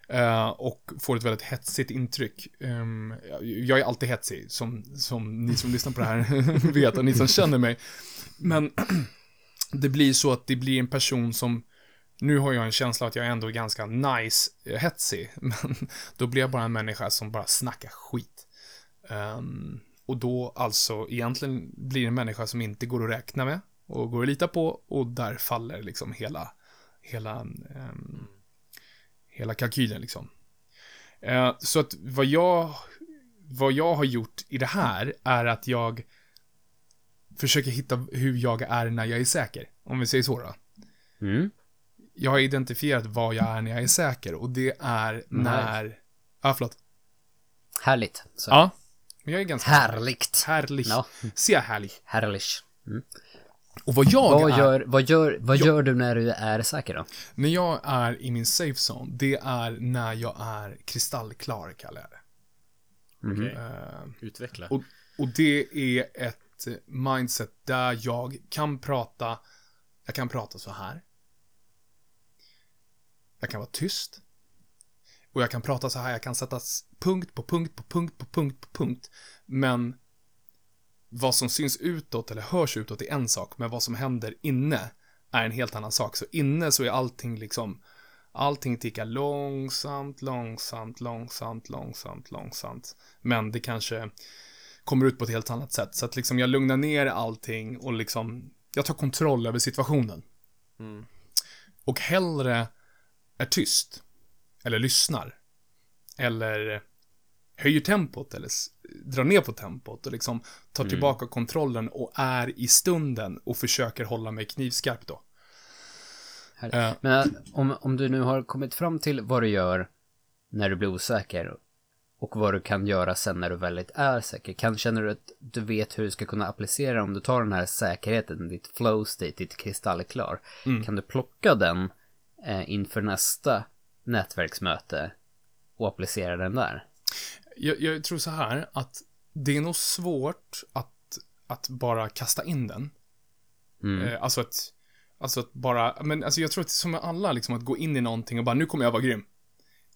[SPEAKER 2] Eh, och får ett väldigt hetsigt intryck. Um, jag- är alltid hetsig, som, som ni som lyssnar på det här [laughs] vet, och ni som känner mig. Men [clears throat] det blir så att det blir en person som, nu har jag en känsla att jag ändå är ganska nice eh, hetsig, [laughs] men då blir jag bara en människa som bara snackar skit. Um, och då alltså egentligen blir en människa som inte går att räkna med och går att lita på och där faller liksom hela, hela um, hela kalkylen liksom. Eh, så att vad jag, vad jag har gjort i det här är att jag försöker hitta hur jag är när jag är säker. Om vi säger så då.
[SPEAKER 1] Mm.
[SPEAKER 2] Jag har identifierat vad jag är när jag är säker och det är när... Ja, förlåt.
[SPEAKER 1] Härligt. Så.
[SPEAKER 2] Ja. Jag är ganska...
[SPEAKER 1] Härligt.
[SPEAKER 2] Härlig.
[SPEAKER 1] Ja.
[SPEAKER 2] Ser härlig.
[SPEAKER 1] Härligt.
[SPEAKER 2] Och vad jag
[SPEAKER 1] Vad
[SPEAKER 2] är...
[SPEAKER 1] gör, vad gör, vad gör du när du är säker då?
[SPEAKER 2] När jag är i min safe zone, det är när jag är kristallklar, kallar jag det.
[SPEAKER 3] Okej.
[SPEAKER 2] Eh,
[SPEAKER 3] Utveckla.
[SPEAKER 2] Och, och det är ett mindset där jag kan prata, jag kan prata så här. Jag kan vara tyst. Och jag kan prata så här, jag kan sätta punkt på punkt på punkt på punkt på punkt. Men vad som syns utåt eller hörs utåt är en sak, men vad som händer inne är en helt annan sak. Så inne så är allting liksom, allting tickar långsamt, långsamt, långsamt, långsamt, långsamt. Men det kanske kommer ut på ett helt annat sätt. Så att liksom jag lugnar ner allting och liksom, jag tar kontroll över situationen.
[SPEAKER 3] Mm.
[SPEAKER 2] Och hellre är tyst, eller lyssnar, eller höjer tempot eller drar ner på tempot och liksom tar tillbaka kontrollen och är i stunden och försöker hålla mig knivskarp då. Eh,
[SPEAKER 1] Men äh, om, om du nu har kommit fram till vad du gör när du blir osäker och vad du kan göra sen när du väldigt är säker. Kan, känner du att du vet hur du ska kunna applicera om du tar den här säkerheten, ditt flow state, ditt kristallklar. Kan du plocka den eh, inför nästa nätverksmöte och applicera den där?
[SPEAKER 2] Jag, jag tror så här att det är nog svårt att, att bara kasta in den.
[SPEAKER 1] Mm.
[SPEAKER 2] Eh, alltså att, alltså att bara, men alltså jag tror att som med alla liksom att gå in i någonting och bara nu kommer jag vara grym.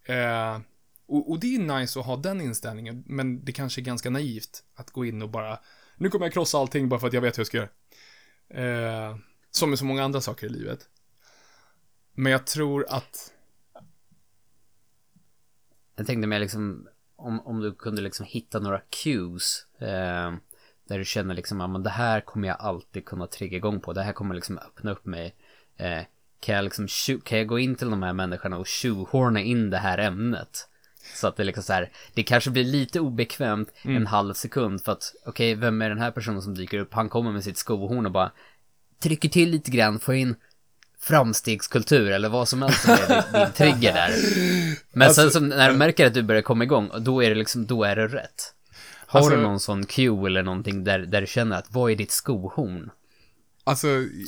[SPEAKER 2] Eh, och, och det är nice att ha den inställningen, men det kanske är ganska naivt att gå in och bara, nu kommer jag krossa allting bara för att jag vet hur jag ska göra. Eh, som med så många andra saker i livet. Men jag tror att,
[SPEAKER 1] Jag tänkte mer liksom om, om du kunde liksom hitta några cues eh, där du känner liksom att det här kommer jag alltid kunna trigga igång på. Det här kommer liksom öppna upp mig. Eh, kan jag liksom kan jag gå in till de här människorna och tjohorna in det här ämnet? Så att det liksom så här, det kanske blir lite obekvämt en halv sekund för att okej, vem är den här personen som dyker upp? Han kommer med sitt skohorn och bara trycker till lite grann, får in framstegskultur eller vad som helst som är din, din trigger där. Men sen så när du märker att du börjar komma igång, då är det liksom, då är det rätt. Har
[SPEAKER 2] Alltså-
[SPEAKER 1] du någon sån cue eller någonting där, där du känner att vad är ditt skohorn?
[SPEAKER 2] alltså,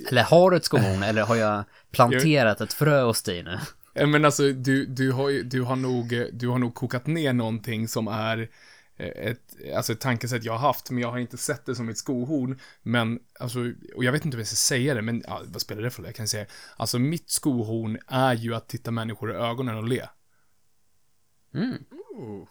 [SPEAKER 1] Eller har du ett skohorn eller har jag planterat ett frö hos dig nu?
[SPEAKER 2] Men alltså, du, du, har, du, har nog, du har nog kokat ner någonting som är ett, alltså ett tankesätt jag har haft, men jag har inte sett det som ett skohorn. Men, alltså, och jag vet inte hur jag ska säga det, men ja, vad spelar det för roll? Jag kan säga, alltså mitt skohorn är ju att titta människor i ögonen och le.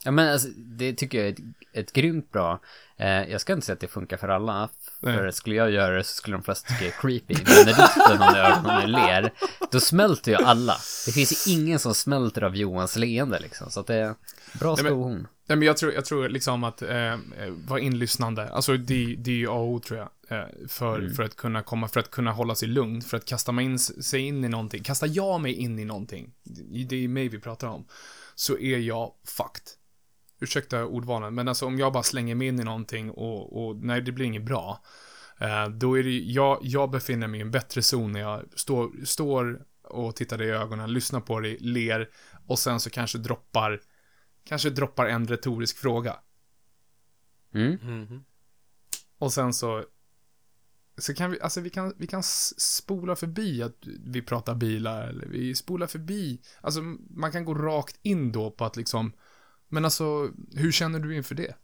[SPEAKER 1] Ja men alltså, det tycker jag är ett, ett grymt bra. Eh, jag ska inte säga att det funkar för alla. För skulle jag göra det så skulle de flesta tycka det är creepy. Men när du tittar någon i ögonen och ler, då smälter ju alla. Det finns ju ingen som smälter av Johans leende liksom. Så att det är bra skohorn.
[SPEAKER 2] Nej, men jag tror, jag tror liksom att eh, eh, vara inlyssnande, alltså det, det är ju A och O tror jag. Eh, för, för att kunna komma, för att kunna hålla sig lugn, för att kasta mig in, sig in i någonting, kastar jag mig in i någonting, det är mig vi pratar om, så är jag fucked. Ursäkta ordvalen, men alltså om jag bara slänger mig in i någonting och, och nej, det blir inget bra. Eh, då är det, jag, jag befinner mig i en bättre zon när jag står, står och tittar dig i ögonen, lyssnar på dig, ler och sen så kanske droppar kanske droppar en retorisk fråga.
[SPEAKER 1] Mm.
[SPEAKER 3] Mhm.
[SPEAKER 2] Och sen så, så kan vi, alltså vi kan, vi kan spola förbi att vi pratar bilar, eller vi spolar förbi, alltså man kan gå rakt in då på att liksom, men alltså, hur känner du inför det?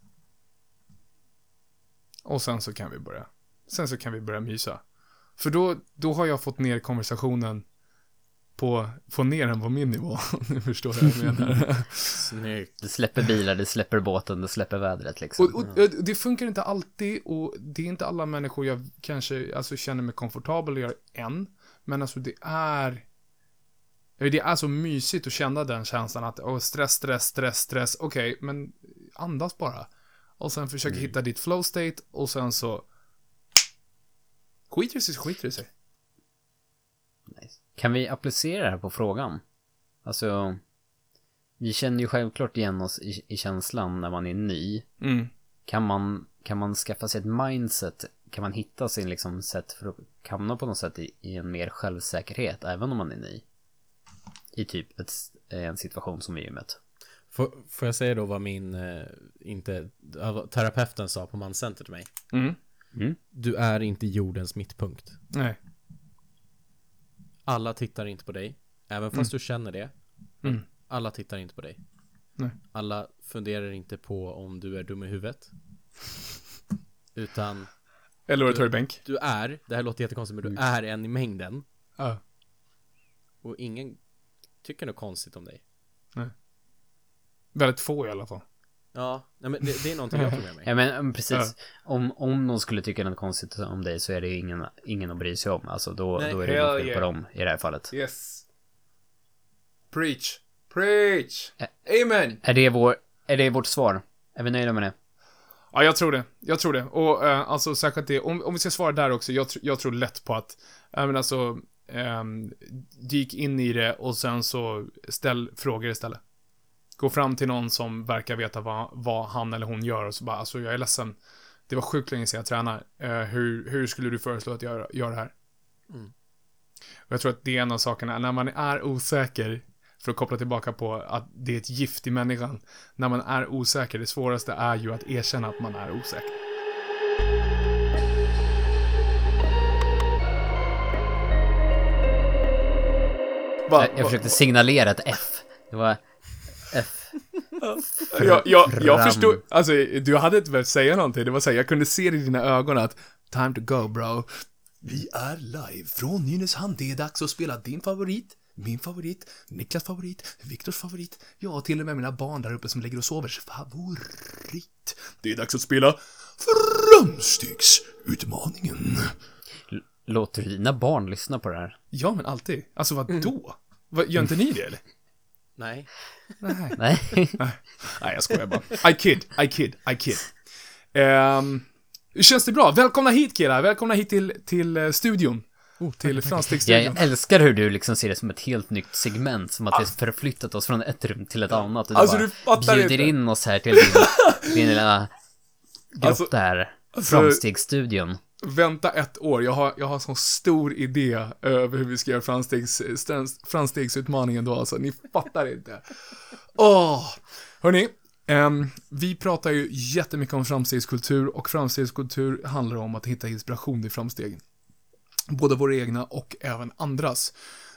[SPEAKER 2] Och sen så kan vi börja, sen så kan vi börja mysa. För då, då har jag fått ner konversationen på, få ner den på min nivå, [laughs] du förstår vad jag menar.
[SPEAKER 3] Snyggt.
[SPEAKER 1] Det släpper bilar, det släpper båten, det släpper vädret liksom.
[SPEAKER 2] Och, och, och det funkar inte alltid och det är inte alla människor jag kanske alltså, känner mig komfortabel att göra än. Men alltså det är... Det är så mysigt att känna den känslan att oh, stress, stress, stress, stress. Okej, men andas bara. Och sen försöka hitta ditt flow state och sen så... Skiter det sig, så skiter det sig.
[SPEAKER 1] Nice. Kan vi applicera det här på frågan? Alltså, vi känner ju självklart igen oss i, i känslan när man är ny.
[SPEAKER 2] Mm.
[SPEAKER 1] Kan man, kan man skaffa sig ett mindset? Kan man hitta sin liksom sätt för att hamna på något sätt i, i en mer självsäkerhet även om man är ny? I typ ett, en situation som i gymmet.
[SPEAKER 3] Får, får jag säga då vad min, eh, inte, vad terapeuten sa på Manscenter till mig?
[SPEAKER 2] Mm.
[SPEAKER 3] Du är inte jordens mittpunkt.
[SPEAKER 2] Nej.
[SPEAKER 3] Alla tittar inte på dig, även fast du känner det.
[SPEAKER 2] Mm.
[SPEAKER 3] Alla tittar inte på dig.
[SPEAKER 2] Nej.
[SPEAKER 3] Alla funderar inte på om du är dum i huvudet. Utan
[SPEAKER 2] Eller var det bänk?
[SPEAKER 3] du är, det här låter jättekonstigt, men du är en i mängden.
[SPEAKER 2] Ja.
[SPEAKER 3] Och ingen tycker något konstigt om dig.
[SPEAKER 2] Väldigt få i alla fall.
[SPEAKER 3] Ja, nej, men det, det är någonting jag tog med mig. [laughs]
[SPEAKER 1] Ja men mm, precis. Om, om någon skulle tycka något konstigt om dig så är det ju ingen, ingen att bry sig om. Alltså då,
[SPEAKER 3] Nej.
[SPEAKER 1] då är det inget fel
[SPEAKER 2] yeah.
[SPEAKER 1] på dem i det här fallet.
[SPEAKER 2] Yes. Preach. Preach. Amen.
[SPEAKER 1] Är det, vår, är det vårt svar? Är vi nöjda med det?
[SPEAKER 2] Ja, jag tror det. Jag tror det. Och eh, alltså särskilt det, om, om vi ska svara där också, jag, tr- jag tror lätt på att, äh, men alltså, um, dyk in i det och sen så ställ frågor istället. Gå fram till någon som verkar veta vad, vad han eller hon gör och så bara, alltså jag är ledsen. Det var sjukt länge sedan jag tränar. Eh, hur, hur skulle du föreslå att jag gör det här?
[SPEAKER 3] Mm.
[SPEAKER 2] Och jag tror att det är en av sakerna, när man är osäker, för att koppla tillbaka på att det är ett gift i människan. När man är osäker, det svåraste är ju att erkänna att man är osäker. Va,
[SPEAKER 1] Jag, jag försökte signalera ett F. Det var F.
[SPEAKER 2] jag, jag, jag förstod, alltså du hade inte behövt säga någonting, det var så här, jag kunde se det i dina ögon att time to go bro. Vi är live från Nynäshamn, det är dags att spela din favorit, min favorit, Niklas favorit, Viktors favorit, ja till och med mina barn där uppe som ligger och sover favorit. Det är dags att spela Framstegsutmaningen.
[SPEAKER 1] Låter du dina barn lyssna på det här?
[SPEAKER 2] Ja men alltid, alltså vad då? Vad, gör inte ni det eller?
[SPEAKER 3] Nej.
[SPEAKER 2] Nej. [laughs]
[SPEAKER 1] Nej. [laughs]
[SPEAKER 2] Nej, jag skojar bara. I kid, I kid, I kid. Um, känns det bra? Välkomna hit killar, välkomna hit till, till eh, studion. till
[SPEAKER 1] Jag,
[SPEAKER 2] Framstegsstudion.
[SPEAKER 1] jag älskar hur du liksom ser det som ett helt nytt segment, som att vi förflyttat oss från ett rum till ett annat. Och
[SPEAKER 2] Alltså,
[SPEAKER 1] bara
[SPEAKER 2] du fattar
[SPEAKER 1] bjuder
[SPEAKER 2] inte.
[SPEAKER 1] in oss här till din, din [laughs] lilla grotta
[SPEAKER 2] Alltså-
[SPEAKER 1] här.
[SPEAKER 2] alltså-
[SPEAKER 1] Framstegsstudion.
[SPEAKER 2] Vänta ett år, jag har, jag har sån stor idé över hur vi ska göra framstegs, framstegsutmaningen då alltså, ni fattar inte. Åh! Hörni, Um, vi pratar ju jättemycket om framstegskultur och framstegskultur handlar om att hitta inspiration i framstegen. Både våra egna och även andras.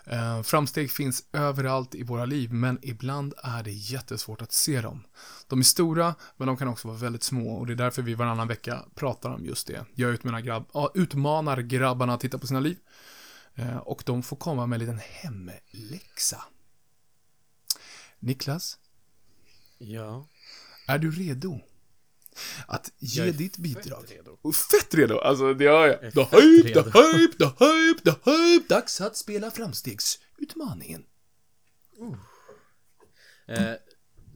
[SPEAKER 2] Eh, framsteg finns överallt i våra liv, men ibland är det jättesvårt att se dem. De är stora, men de kan också vara väldigt små och det är därför vi varannan vecka pratar om just det. Jag utmanar, grabb, utmanar grabbarna att titta på sina liv. Eh, och de får komma med en liten hemläxa. Niklas,
[SPEAKER 3] Ja.
[SPEAKER 2] är du redo? Att ge
[SPEAKER 3] Jag är
[SPEAKER 2] ditt bidrag?
[SPEAKER 3] fett redo.
[SPEAKER 2] Och fett redo, alltså det har jag.
[SPEAKER 3] är
[SPEAKER 2] The hype, the hype, the hype, the hype. Dags att spela framstegsutmaningen.
[SPEAKER 3] Eh,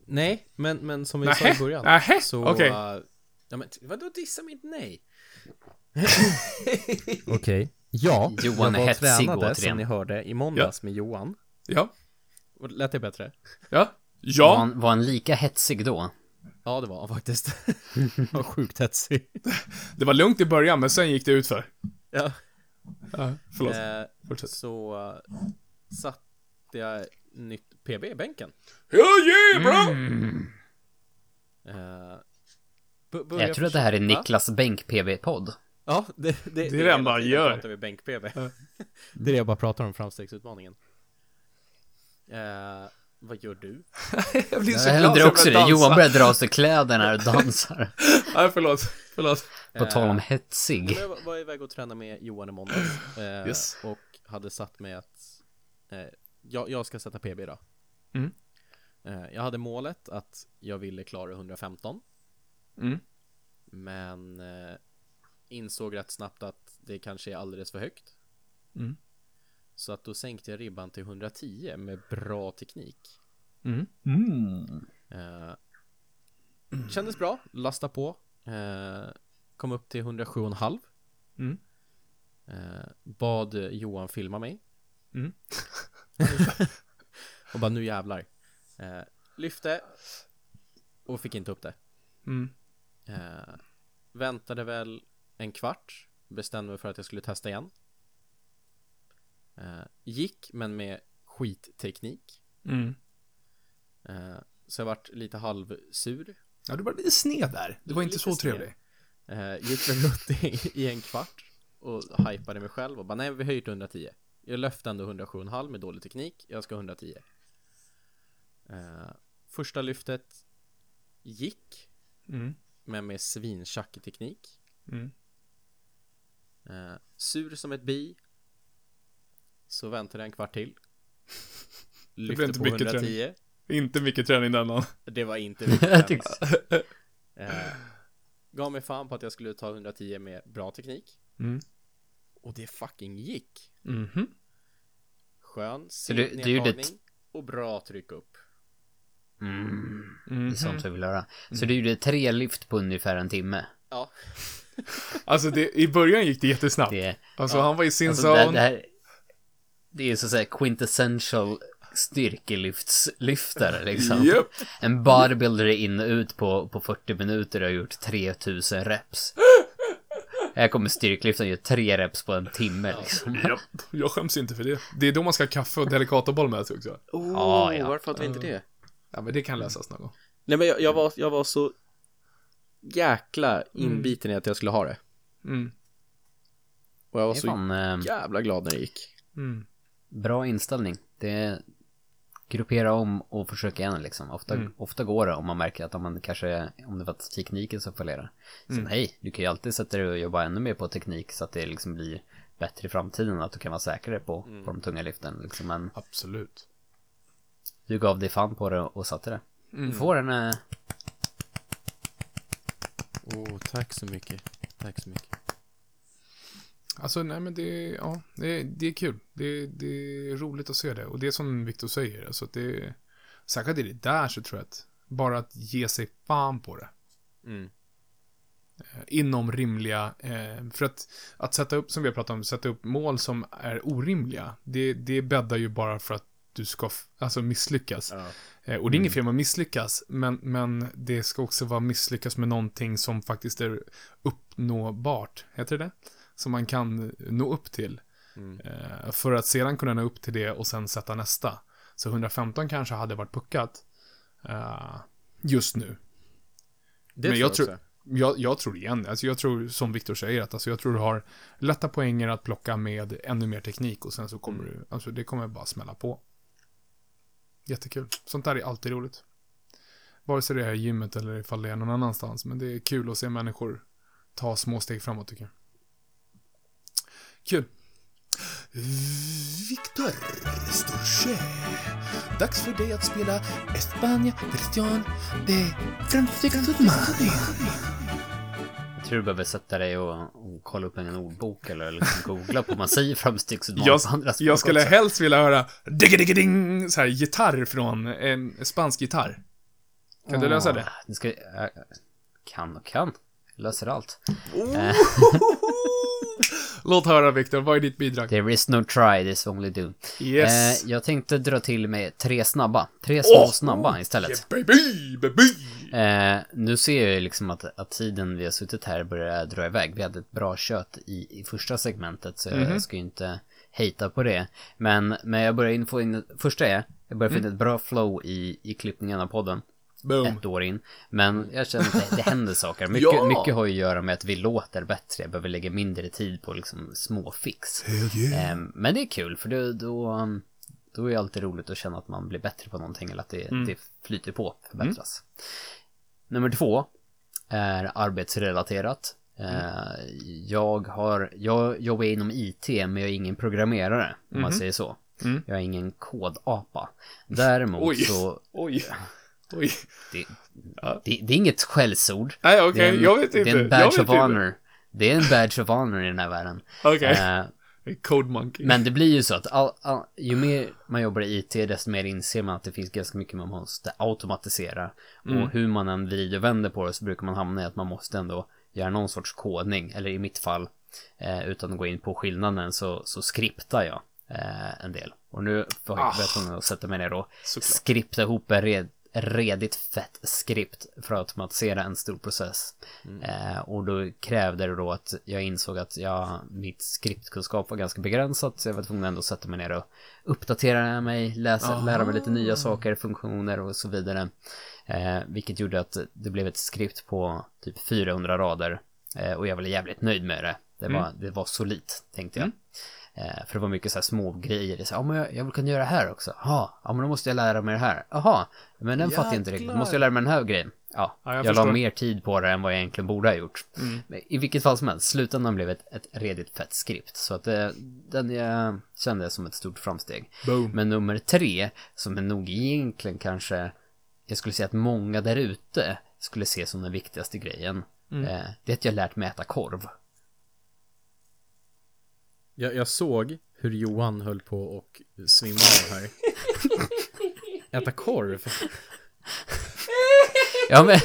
[SPEAKER 3] nej, men, men som vi
[SPEAKER 2] Nähä,
[SPEAKER 3] sa i början.
[SPEAKER 2] nähä,
[SPEAKER 3] så...
[SPEAKER 2] okej.
[SPEAKER 3] eh, ja, men vadå dissa mitt nej? [laughs] Okej. Ja,
[SPEAKER 1] Johan
[SPEAKER 3] jag var tränade, som ni hörde, i måndags med Johan.
[SPEAKER 2] Ja,
[SPEAKER 3] lät det bättre?
[SPEAKER 2] ja,
[SPEAKER 1] Var,
[SPEAKER 2] ja.
[SPEAKER 1] han, var han lika hetsig då?
[SPEAKER 3] Ja, det var han faktiskt. [laughs] Han var sjukt hetsig.
[SPEAKER 2] Det var lugnt i början, men sen gick det ut för.
[SPEAKER 3] Ja.
[SPEAKER 2] Ja, förlåt.
[SPEAKER 3] Eh,
[SPEAKER 2] Fortsätt.
[SPEAKER 3] så uh, satte jag nytt PB i bänken.
[SPEAKER 2] Hell yeah, bro!
[SPEAKER 3] Eh, b- börja
[SPEAKER 1] Jag tror att det här är Niklas Bänk-PB-podd.
[SPEAKER 3] Ja, det, det, det,
[SPEAKER 2] det han bara
[SPEAKER 3] hela tiden
[SPEAKER 2] gör.
[SPEAKER 3] pratar vi bänk-PB. [laughs] det är det jag bara pratar om, framstegsutmaningen. Eh, vad gör du? [laughs]
[SPEAKER 2] Jag blir så
[SPEAKER 1] Jag
[SPEAKER 2] glad
[SPEAKER 1] undrar
[SPEAKER 2] så
[SPEAKER 1] också det. Johan börjar dra av sig kläderna och dansar. [laughs]
[SPEAKER 2] Nej, förlåt. Förlåt.
[SPEAKER 1] På tal om
[SPEAKER 3] Eh,
[SPEAKER 1] hetsig.
[SPEAKER 3] Jag var- var iväg och tränade med Johan i måndags. Eh,
[SPEAKER 2] Yes.
[SPEAKER 3] Och hade satt mig att eh, jag, jag ska sätta PB idag.
[SPEAKER 2] Mm.
[SPEAKER 3] Eh, jag hade målet att jag ville klara 115.
[SPEAKER 2] Mm.
[SPEAKER 3] Men eh, insåg rätt snabbt att det kanske är alldeles för högt.
[SPEAKER 2] Mm.
[SPEAKER 3] Så att då sänkte jag ribban till 110 med bra teknik.
[SPEAKER 2] Mm.
[SPEAKER 3] Eh, kändes bra, lasta på. Eh, kom upp till 107,5.
[SPEAKER 2] Mm.
[SPEAKER 3] Eh, bad Johan filma mig.
[SPEAKER 2] Mm. [laughs]
[SPEAKER 3] och bara nu jävlar. Eh, lyfte. Och fick inte upp det.
[SPEAKER 2] Mm.
[SPEAKER 3] Eh, väntade väl en kvart. Bestämde mig för att jag skulle testa igen. Eh, gick, men med skitteknik.
[SPEAKER 2] Mm.
[SPEAKER 3] Eh, så jag vart lite halvsur.
[SPEAKER 2] Ja, du var lite sned där. Du var inte
[SPEAKER 3] Lite
[SPEAKER 2] så
[SPEAKER 3] sned.
[SPEAKER 2] trevlig.
[SPEAKER 3] Eh, gick väl runt i, i en kvart. Och hypade mig själv och bara nej vi höjer till 110. Jag löfte ändå 107,5 med dålig teknik. Jag ska 110. Eh, första lyftet gick.
[SPEAKER 2] Mm.
[SPEAKER 3] Men med svintjackig teknik.
[SPEAKER 2] Mm.
[SPEAKER 3] Eh, sur som ett bi. Så väntade jag en kvart till.
[SPEAKER 2] blev
[SPEAKER 3] Lyfte
[SPEAKER 2] inte
[SPEAKER 3] på
[SPEAKER 2] mycket
[SPEAKER 3] 110.
[SPEAKER 2] Inte mycket träning denna.
[SPEAKER 3] Det var inte mycket [laughs]
[SPEAKER 1] Jag
[SPEAKER 3] träning. eh, Gav mig fan på att jag skulle ta 110 med bra teknik.
[SPEAKER 2] Mm.
[SPEAKER 3] Och det fucking gick. Skön
[SPEAKER 1] du- du gjorde
[SPEAKER 3] nedtagning och bra tryck upp.
[SPEAKER 1] Mm, det är sånt vi vill höra. Så du gjorde tre lyft på ungefär en timme.
[SPEAKER 3] Ja,
[SPEAKER 2] Alltså det, i början gick det jättesnabbt.
[SPEAKER 1] Det,
[SPEAKER 2] Alltså han var i sin
[SPEAKER 1] alltså, det,
[SPEAKER 2] zone.
[SPEAKER 1] det här det är så att säga quintessential styrkelyftslyftare liksom.
[SPEAKER 2] Japp.
[SPEAKER 1] En bodybuilder är in och ut på, på 40 minuter och har gjort 3000 reps. Här kommer styrkelyften och gör tre reps på en timme liksom.
[SPEAKER 2] Japp. Jag skäms inte för det. Det är då man ska ha kaffe och delicatoboll med sig också.
[SPEAKER 3] oh,
[SPEAKER 1] Ja, ja.
[SPEAKER 3] varför hade vi inte det?
[SPEAKER 2] Ja men det kan lösas någon gång.
[SPEAKER 3] Nej men jag, jag, var, jag var så jäkla inbiten i att jag skulle ha det.
[SPEAKER 2] Mm.
[SPEAKER 3] Och jag var så
[SPEAKER 1] fan eh,
[SPEAKER 3] jävla glad när det gick.
[SPEAKER 2] Mm.
[SPEAKER 1] Bra inställning. Det är gruppera om och försöka igen liksom. Ofta,
[SPEAKER 2] Mm.
[SPEAKER 1] ofta går det om man märker att om man kanske, om det var tekniken som fallerar. Sen
[SPEAKER 2] Mm.
[SPEAKER 1] hej, du kan ju alltid sätta dig och jobba ännu mer på teknik så att det liksom blir bättre i framtiden. Att du kan vara säkrare på,
[SPEAKER 2] Mm.
[SPEAKER 1] på de tunga lyften liksom. Men
[SPEAKER 2] Absolut.
[SPEAKER 1] du gav dig fan på det och satte det.
[SPEAKER 2] Mm.
[SPEAKER 1] Du får en, eh,
[SPEAKER 3] Åh, tack så mycket. Tack så mycket.
[SPEAKER 2] Alltså nej men det, ja, det, det är kul. Det, det är roligt att se det. Och det är som Viktor säger, alltså det, särskilt i det där så tror jag att bara att ge sig fan på det.
[SPEAKER 3] Mm.
[SPEAKER 2] Eh, Inom rimliga, eh, för att, att sätta upp, som vi har pratat om, sätta upp mål som är orimliga, det, det bäddar ju bara för att du ska, alltså misslyckas.
[SPEAKER 3] Ja.
[SPEAKER 2] Eh, och det är inget fel med att misslyckas, men, men det ska också vara misslyckas med någonting som faktiskt är uppnåbart, heter det Som man kan nå upp till.
[SPEAKER 3] Mm.
[SPEAKER 2] Eh, för att sedan kunna nå upp till det och sen sätta nästa. Så 115 kanske hade varit puckat eh, just nu.
[SPEAKER 3] Det
[SPEAKER 2] Men
[SPEAKER 3] tror
[SPEAKER 2] jag
[SPEAKER 3] jag
[SPEAKER 2] tror-. Jag, jag tror igen, alltså jag tror som Viktor säger att alltså jag tror du har lätta poänger att plocka med ännu mer teknik och sen så kommer du, alltså det kommer bara smälla på. Jättekul. Sånt där är alltid roligt. Vare sig det är gymmet eller ifall det är någon annanstans, men det är kul att se människor ta små steg framåt tycker jag. Kul. Victor Storche. Dags för dig att spela España version de Francisco Mani.
[SPEAKER 1] jag tror du behöver sätta dig och, och kolla upp en ordbok eller liksom googla på vad man säger framstegsutmaning
[SPEAKER 2] Jag,
[SPEAKER 1] på andra språk
[SPEAKER 2] jag skulle
[SPEAKER 1] också.
[SPEAKER 2] helst vilja höra digga digga ding så här gitarr från en spansk gitarr. Kan du lösa det?
[SPEAKER 1] Åh, Nu ska, kan och kan. Jag löser allt. [laughs]
[SPEAKER 2] Låt höra Viktor, vad är ditt bidrag?
[SPEAKER 1] There is no try, this only do.
[SPEAKER 2] Yes.
[SPEAKER 1] Eh, jag tänkte dra till med tre snabba. Tre små
[SPEAKER 2] Åh!
[SPEAKER 1] snabba istället.
[SPEAKER 2] Yeah, baby, baby!
[SPEAKER 1] Eh, nu ser jag ju liksom att, att tiden vi har suttit här börjar dra iväg. Vi hade ett bra kött i, i första segmentet så
[SPEAKER 2] Mhm.
[SPEAKER 1] jag ska ju inte hejta på det. Men, men jag börjar in, få in, första är, jag börjar få in ett bra flow i, i klippningen av podden.
[SPEAKER 2] Boom.
[SPEAKER 1] Ett år in. Men jag känner att det, det händer saker. Mycket,
[SPEAKER 2] Ja!
[SPEAKER 1] mycket har ju att göra med att vi låter bättre. Jag behöver lägga mindre tid på liksom små fix. Eh, men det är kul för då, då, då är det alltid roligt att känna att man blir bättre på någonting eller att det, det flyter på, förbättras. Nummer två är arbetsrelaterat. Eh, jag har, jag jobbar inom IT men jag är ingen programmerare om man säger så.
[SPEAKER 2] Mm.
[SPEAKER 1] Jag är ingen kodapa. Däremot
[SPEAKER 2] Oj.
[SPEAKER 1] så,
[SPEAKER 2] Oj. Oj.
[SPEAKER 1] det, det, det är inget skällsord.
[SPEAKER 2] Nej,
[SPEAKER 1] Det är
[SPEAKER 2] okej,
[SPEAKER 1] en-
[SPEAKER 2] jag vet inte.
[SPEAKER 1] Det är en badge of
[SPEAKER 2] inte.
[SPEAKER 1] honor. Det är en badge of honor i den här världen.
[SPEAKER 2] Okej.
[SPEAKER 1] Eh,
[SPEAKER 2] Code Monkey.
[SPEAKER 1] men det blir ju så att all, all, ju mer man jobbar i IT desto mer inser man att det finns ganska mycket man måste automatisera.
[SPEAKER 2] Mm.
[SPEAKER 1] Och hur man än vrider och vänder på det så brukar man hamna i att man måste ändå göra någon sorts kodning. Eller i mitt fall, eh, utan att gå in på skillnaden så, så skriptar jag eh, en del. Och nu får jag
[SPEAKER 2] Ah.
[SPEAKER 1] sätta mig ner och
[SPEAKER 2] Såklart.
[SPEAKER 1] skripta ihop en red, redigt fett skript för att automatisera en stor process. Eh, och då krävde det då att jag insåg att jag, mitt skriptkunskap var ganska begränsat så jag var tvungen ändå att sätta mig ner och uppdatera mig, läsa, lära mig lite nya saker, funktioner och så vidare. Eh, vilket gjorde att det blev ett skript på typ 400 rader eh, och jag var jävligt nöjd med det. Det var, det var solitt, tänkte jag. Eh, för det var mycket så här små grejer. Så, ja, men jag, jag vill kunna göra det här också. Ja men då måste jag lära mig det här. Jaha, men den fattar jag inte riktigt. Då måste jag lära mig den här grejen. ja,
[SPEAKER 2] Ja, jag
[SPEAKER 1] jag, la mer tid på det än vad jag egentligen borde ha gjort.
[SPEAKER 2] Mm.
[SPEAKER 1] I vilket fall som helst, slutändan blev ett, ett redigt fett skript. Så att det, den jag kände som ett stort framsteg.
[SPEAKER 2] Boom.
[SPEAKER 1] Men nummer tre, som är nog egentligen kanske, jag skulle säga att många där ute skulle se som den viktigaste grejen.
[SPEAKER 2] Mm.
[SPEAKER 1] Eh, det är att jag lärt mig äta korv.
[SPEAKER 3] Jag, jag såg hur Johan höll på och svimma av här. [laughs] Äta korv?
[SPEAKER 1] Ja men...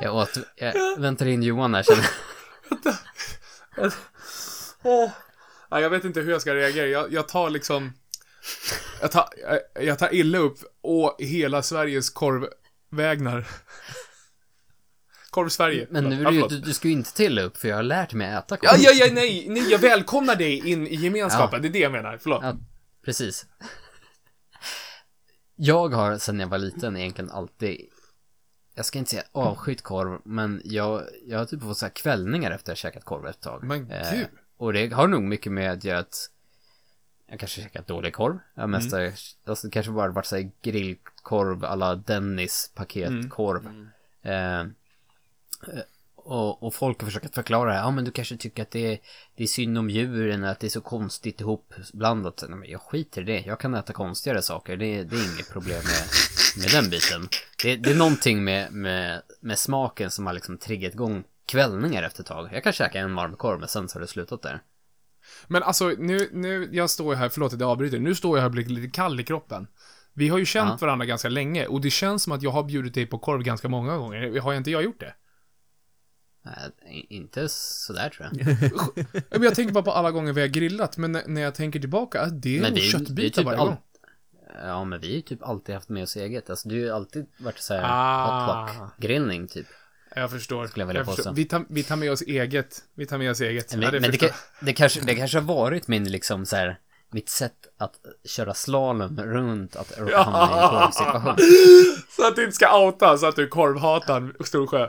[SPEAKER 1] Jag åt, jag väntar in Johan här känner
[SPEAKER 2] Ja, jag vet inte hur jag ska reagera. Jag, jag tar liksom... Jag tar, jag, jag tar illa upp å hela Sveriges korvvägnar. Korv-Sverige.
[SPEAKER 1] Men nu är
[SPEAKER 2] Ja,
[SPEAKER 1] det ju, du, du ska ju inte till upp för jag har lärt mig att äta korv.
[SPEAKER 2] Ja, ja, ja, nej, nej, jag välkomnar dig in i gemenskapen. Det är det jag menar. Förlåt.
[SPEAKER 1] Ja, precis. Jag har sedan jag var liten egentligen alltid, jag ska inte säga avskytt korv, men jag, jag har typ fått så här kvällningar efter att jag käkat korv ett tag.
[SPEAKER 2] Men
[SPEAKER 1] Eh,
[SPEAKER 2] gud.
[SPEAKER 1] och det har nog mycket med att göra att jag kanske käkat dålig korv. Jag mest
[SPEAKER 2] Mm.
[SPEAKER 1] alltså det kanske bara varit så här grillkorv alla Dennis paketkorv.
[SPEAKER 2] Mm.
[SPEAKER 1] Eh, eh, och, och folk har försökt förklara, ja men du kanske tycker att det är, det är synd om djuren, att det är så konstigt ihopblandat. Men jag skiter i det, jag kan äta konstigare saker, det, det är inget problem med, med den biten. Det, det är någonting med, med, med smaken som har liksom triggat igång kvällningar efter ett tag. Jag kan käka en varm korv, men sen så har det slutat där.
[SPEAKER 2] Men alltså, nu, nu, jag står ju här, förlåt att jag avbryter, nu står jag här och blir lite kall i kroppen. Vi har ju känt
[SPEAKER 1] Ja.
[SPEAKER 2] varandra ganska länge och det känns som att jag har bjudit dig på korv ganska många gånger. Har jag inte jag gjort det?
[SPEAKER 1] Nej, inte sådär tror jag. [laughs]
[SPEAKER 2] Men jag tänker bara på alla gånger vi har grillat, men när, jag tänker tillbaka, det är nog
[SPEAKER 1] det ju- det
[SPEAKER 2] köttbitar
[SPEAKER 1] typ
[SPEAKER 2] varje
[SPEAKER 1] all-
[SPEAKER 2] gång.
[SPEAKER 1] Ja, men vi har ju typ alltid haft med oss eget. Alltså, du har ju alltid varit så här
[SPEAKER 2] Ah.
[SPEAKER 1] hotluck-grillning typ.
[SPEAKER 2] Jag förstår.
[SPEAKER 1] Skulle jag vilja
[SPEAKER 2] förstår. Vi, tar, vi tar med oss eget. Vi tar med oss eget.
[SPEAKER 1] Men,
[SPEAKER 2] ja, det
[SPEAKER 1] men det, det, kanske, det kanske har varit min liksom så här, mitt sätt att köra slalom runt att hamna i en korvsituation. [laughs]
[SPEAKER 2] Så att du inte ska outa så att du är korvhataren, Storsjö.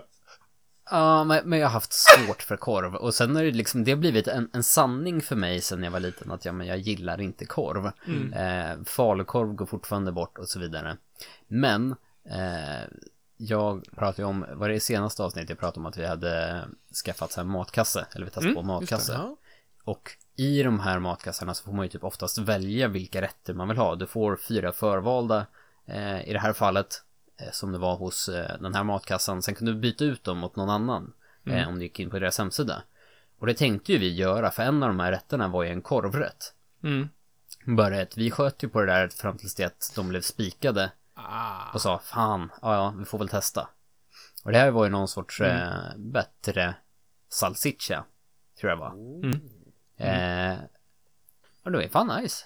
[SPEAKER 1] Ja, men, men jag har haft svårt för korv. Och sen har det liksom, det har blivit en, en sanning för mig sen jag var liten att ja, men jag gillar inte korv. Eh, falukorv går fortfarande bort och så vidare. Men, eh, jag pratade ju om, var det i senaste avsnittet jag pratade om att vi hade skaffat så här matkasse, eller vi testade på matkasse.
[SPEAKER 3] Ja.
[SPEAKER 1] Och i de här matkassarna så får man ju typ oftast välja vilka rätter man vill ha. Du får fyra förvalda eh, i det här fallet som det var hos eh, den här matkassan. Sen kan du byta ut dem mot någon annan eh, om du gick in på deras hemsida. Och det tänkte ju vi göra för en av de här rätterna var ju en korvrätt.
[SPEAKER 2] Mm.
[SPEAKER 1] Bara ett, vi sköt ju på det där fram tills det att de blev spikade
[SPEAKER 2] Ah.
[SPEAKER 1] och sa fan, ja ja, vi får väl testa. Och det här var ju någon sorts eh, bättre salsiccia, tror jag var.
[SPEAKER 2] Mm.
[SPEAKER 1] Eh, och det var ju fan nice.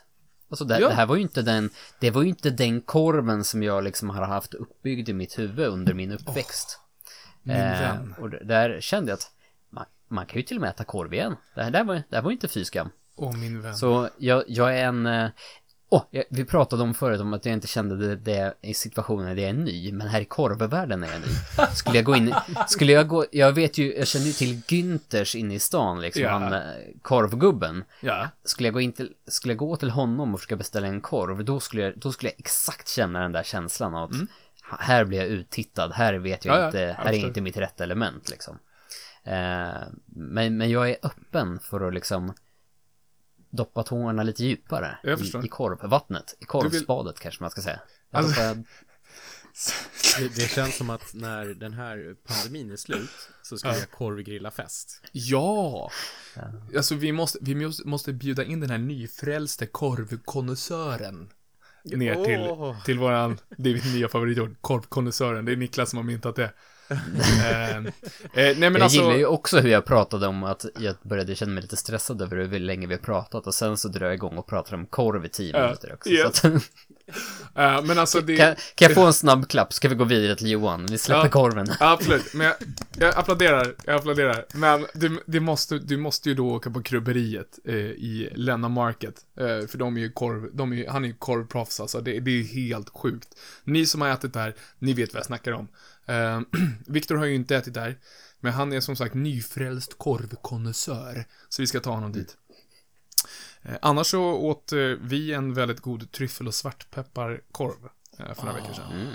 [SPEAKER 1] Alltså det,
[SPEAKER 2] Ja.
[SPEAKER 1] det här var ju inte den, det var ju inte den korven som jag liksom har haft uppbyggd i mitt huvud under min uppväxt.
[SPEAKER 2] Min
[SPEAKER 1] eh, och där kände jag att man, man kan ju till och med äta korv igen. Det här, det här, var, det här var ju inte fy skam.
[SPEAKER 2] Åh, min vän.
[SPEAKER 1] Så jag, jag är en... jag, vi pratade om förut om att jag inte kände det, det i situationen där jag är ny, men här i korvvärlden är jag ny. Skulle jag gå in, skulle jag gå, jag vet ju, jag känner ju till Günthers inne i stan liksom,
[SPEAKER 2] Ja.
[SPEAKER 1] han eh, korvgubben.
[SPEAKER 2] Ja.
[SPEAKER 1] Skulle jag gå in till, skulle jag gå till honom och försöka beställa en korv, då skulle jag, då skulle jag exakt känna den där känslan av att "Ha- här blir jag uttittad, här vet jag
[SPEAKER 2] Mm. Ja,
[SPEAKER 1] inte, här är inte mitt rätta element liksom. Eh, men, men jag är öppen för att liksom doppa tårna lite djupare
[SPEAKER 2] Jag
[SPEAKER 1] i, i korvvattnet, i korvspadet kanske man ska säga. Jag
[SPEAKER 2] Alltså-
[SPEAKER 1] doppar-
[SPEAKER 3] Det, det känns som att när den här pandemin är slut så ska vi ha korvgrilla-fest.
[SPEAKER 2] Ja! Alltså vi måste, vi måste, bjuda in den här nyfrälste korvkonnässören. Ner till,
[SPEAKER 3] Åh.
[SPEAKER 2] till våran, det är mitt nya favoritord, korvkonnässören. Det är Niklas som har myntat det. Eh, eh, nej men
[SPEAKER 1] jag
[SPEAKER 2] alltså,
[SPEAKER 1] gillar ju också hur jag pratade om att jag började känna mig lite stressad över hur länge vi har pratat och sen så drar jag igång och pratar om korv i tio minuter också. Så att, [laughs]
[SPEAKER 2] eh, men alltså det...
[SPEAKER 1] kan, kan jag få en snabb klapp? Ska vi gå vidare till Johan? Vi släpper
[SPEAKER 2] Ja.
[SPEAKER 1] korven.
[SPEAKER 2] Absolut, men jag, jag applåderar, jag applåderar. Men du, det måste, du måste ju då åka på krubberiet eh, i Länna Market. Eh, för de är ju korv, de är, han är ju korvproffs alltså, det, det är helt sjukt. Ni som har ätit där, ni vet vad jag snackar om. [clears throat] Eh, Viktor har ju inte ätit där, men han är som sagt nyfrälst korvkonnässör. Så vi ska ta honom dit. Eh, annars så åt eh, vi en väldigt god tryffel och svartpepparkorv eh, för några veckor sedan.
[SPEAKER 1] Mm.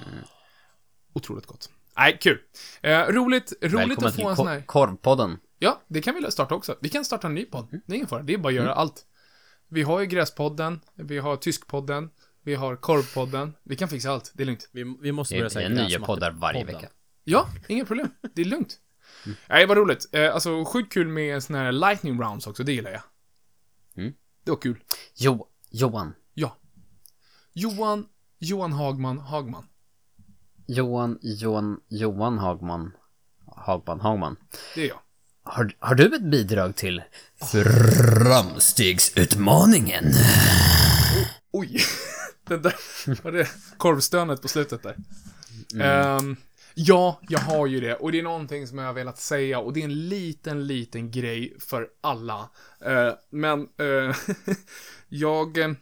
[SPEAKER 2] Otroligt gott. Nej, kul. Eh, roligt roligt
[SPEAKER 1] Välkommen
[SPEAKER 2] att få en sån här...
[SPEAKER 1] Ko- Korvpodden.
[SPEAKER 2] Ja, det kan vi starta också. Vi kan starta en ny podd.
[SPEAKER 1] Mm.
[SPEAKER 2] Det är ingen fara. Det är bara att göra allt. Vi har ju Gräspodden, vi har Tyskpodden, vi har Korvpodden. Vi kan fixa allt. Det är lugnt.
[SPEAKER 3] Vi, vi måste
[SPEAKER 1] Det
[SPEAKER 3] börja säga
[SPEAKER 1] är nya poddar varje
[SPEAKER 3] podden.
[SPEAKER 1] vecka.
[SPEAKER 2] Ja, inga problem. Det är lugnt. Nej, vad roligt. Eh, alltså, sjukt kul med såna här lightning rounds också. Det gillar jag.
[SPEAKER 1] Mm.
[SPEAKER 2] Det var kul.
[SPEAKER 1] Jo, Johan.
[SPEAKER 2] Ja. Johan, Johan Hagman, Hagman.
[SPEAKER 1] Johan, Johan, Johan Hagman. Hagman, Hagman.
[SPEAKER 2] Det är jag.
[SPEAKER 1] Har, har du ett bidrag till Framstegsutmaningen?
[SPEAKER 2] Oj. [laughs] Den där, [laughs] var det korvstönet på slutet där? Ehm, ja, jag har ju det. Och det är någonting som jag har velat säga. Och det är en liten, liten grej för alla. Eh, men eh, [laughs] jag,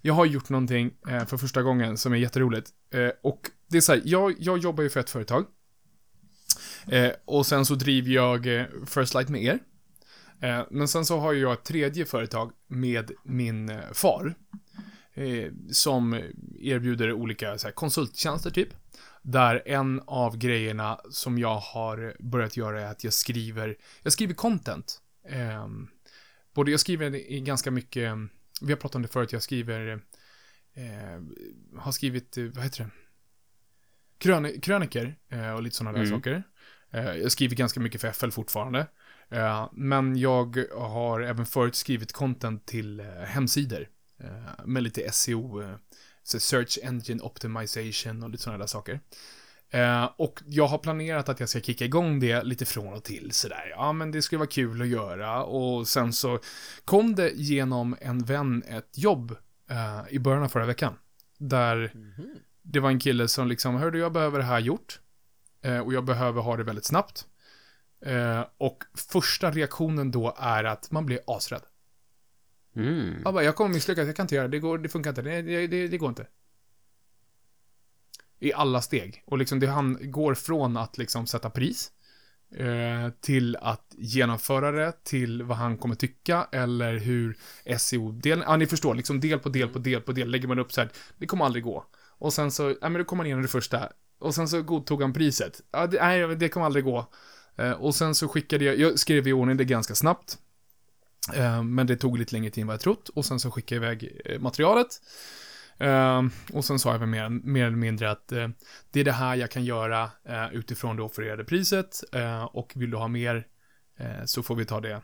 [SPEAKER 2] jag har gjort någonting eh, för första gången som är jätteroligt. Eh, och det är så här, jag, jag jobbar ju för ett företag. Eh, och sen så driver jag eh, First Light med er. Eh, men sen så har jag ett tredje företag med min far. Eh, som erbjuder olika så här, konsulttjänster typ. Där en av grejerna som jag har börjat göra är att jag skriver, jag skriver content. Eh, både jag skriver i ganska mycket, vi har pratat om det förut, jag skriver, eh, har skrivit, eh, vad heter det? Krön, kröniker eh, och lite sådana där
[SPEAKER 1] Mm.
[SPEAKER 2] saker. Jag skriver ganska mycket för FL fortfarande. Men jag har även förut skrivit content till hemsidor. Eh, med lite SEO, eh, så Search Engine Optimization och lite sådana där saker. Eh, och jag har planerat att jag ska kicka igång det lite från och till sådär. Ja, men det skulle vara kul att göra. Och sen så kom det genom en vän ett jobb i början av förra veckan. Där det var en kille som liksom, hörde jag behöver det här gjort. Och jag behöver ha det väldigt snabbt. Och första reaktionen då är att man blir asrädd.
[SPEAKER 1] Mm.
[SPEAKER 2] Jag bara, jag kommer misslyckas, jag kan inte göra det, det, går, det funkar inte, det, det, det, det går inte. I alla steg. Och liksom det han går från att liksom sätta pris, eh, till att genomföra det, till vad han kommer tycka, eller hur SEO-delen, ja ni förstår, liksom del på del på del på del lägger man upp så här, det kommer aldrig gå. Och sen så, ja men då kom han igenom det första, och sen så godtog han priset. Ja, det, nej, det kommer aldrig gå. Eh, och sen så skickade jag, jag skrev i ordning det ganska snabbt. Eh, Men det tog lite längre tid än vad jag trott. Och sen så skickade jag iväg eh, materialet. Eh, Och sen sa jag väl mer, mer eller mindre att det är det här jag kan göra utifrån det offererade priset. Och vill du ha mer så får vi ta det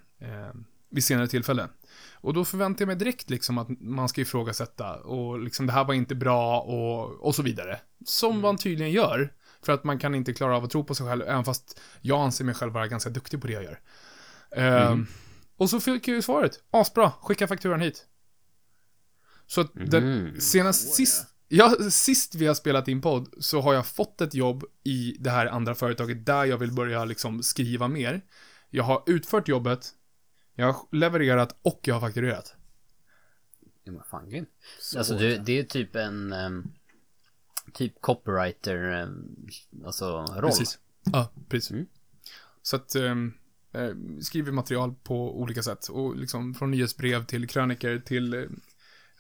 [SPEAKER 2] vid senare tillfälle. Och då förväntar jag mig direkt liksom att man ska ifrågasätta och liksom det här var inte bra och, och så vidare. Som man tydligen gör. För att man kan inte klara av att tro på sig själv, även fast jag anser mig själv vara ganska duktig på det jag gör. Eh, och så fick jag ju svaret. Asbra, skicka fakturan hit. Så att den,
[SPEAKER 1] Mm.
[SPEAKER 2] senast sist, ja, sist vi har spelat in podd så har jag fått ett jobb i det här andra företaget där jag vill börja liksom skriva mer. Jag har utfört jobbet, jag har levererat och jag har fakturerat.
[SPEAKER 1] Ja, men fan grymt. Alltså du, det är typ en... ehm, typ copywriter, ehm, alltså roll.
[SPEAKER 2] Precis. Ja, precis.
[SPEAKER 1] Mm.
[SPEAKER 2] Så att, eh, skriver material på olika sätt. Och liksom från nyhetsbrev till kröniker till eh,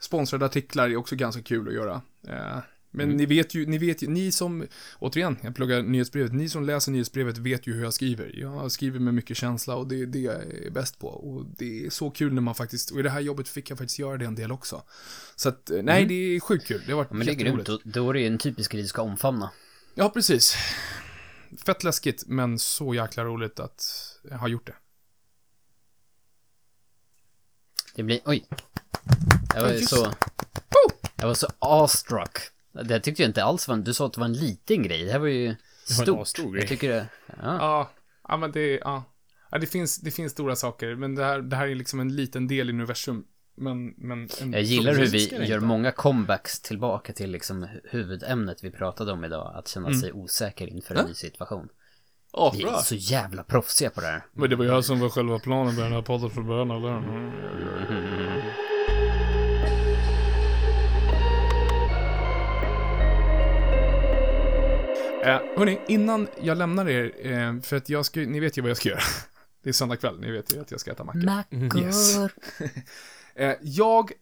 [SPEAKER 2] sponsrade artiklar är också ganska kul att göra. Eh, men
[SPEAKER 1] Mm.
[SPEAKER 2] ni vet ju, ni vet ju, ni som, återigen, jag pluggar nyhetsbrevet, ni som läser nyhetsbrevet vet ju hur jag skriver. Jag skriver med mycket känsla och det är det jag är bäst på. Och det är så kul när man faktiskt, och i det här jobbet fick jag faktiskt göra det en del också. Så att, eh, nej, det är sjukt kul. Det har varit
[SPEAKER 1] Mm. Ja, men det är grymt. Då, då är det ju en typisk grej du ska omfamna.
[SPEAKER 2] Ja, precis. Fett läskigt, men så jäkla roligt att har gjort det.
[SPEAKER 1] Det blir... Oj. Jag var
[SPEAKER 2] Ja,
[SPEAKER 1] ju så... Jag var så awestruck. Det tyckte jag inte alls var en... Du sa att det var en liten grej. Det här var ju
[SPEAKER 3] var en
[SPEAKER 1] stort.
[SPEAKER 3] asstor grej.
[SPEAKER 1] Jag tycker det... Ja.
[SPEAKER 2] Ja, ja men det, ja. ja det, finns, det finns stora saker, men det här, det här är liksom en liten del i universum. Men, men en,
[SPEAKER 1] Jag gillar hur vi
[SPEAKER 3] det
[SPEAKER 1] gör
[SPEAKER 3] inte.
[SPEAKER 1] många comebacks tillbaka till liksom hu- huvudämnet vi pratade om idag. Att känna sig osäker inför en ny situation.
[SPEAKER 2] Ja,
[SPEAKER 1] Vi är så jävla proffsiga på det här.
[SPEAKER 2] Men det var jag som var själva planen med den här podden från början, eller? Eh, hörni, innan jag lämnar er, eh, för att jag ska, ni vet ju vad jag ska göra. Det är söndag kväll, ni vet ju att jag ska äta macka.
[SPEAKER 1] Mackor.
[SPEAKER 2] Yes. [laughs] Eh, jag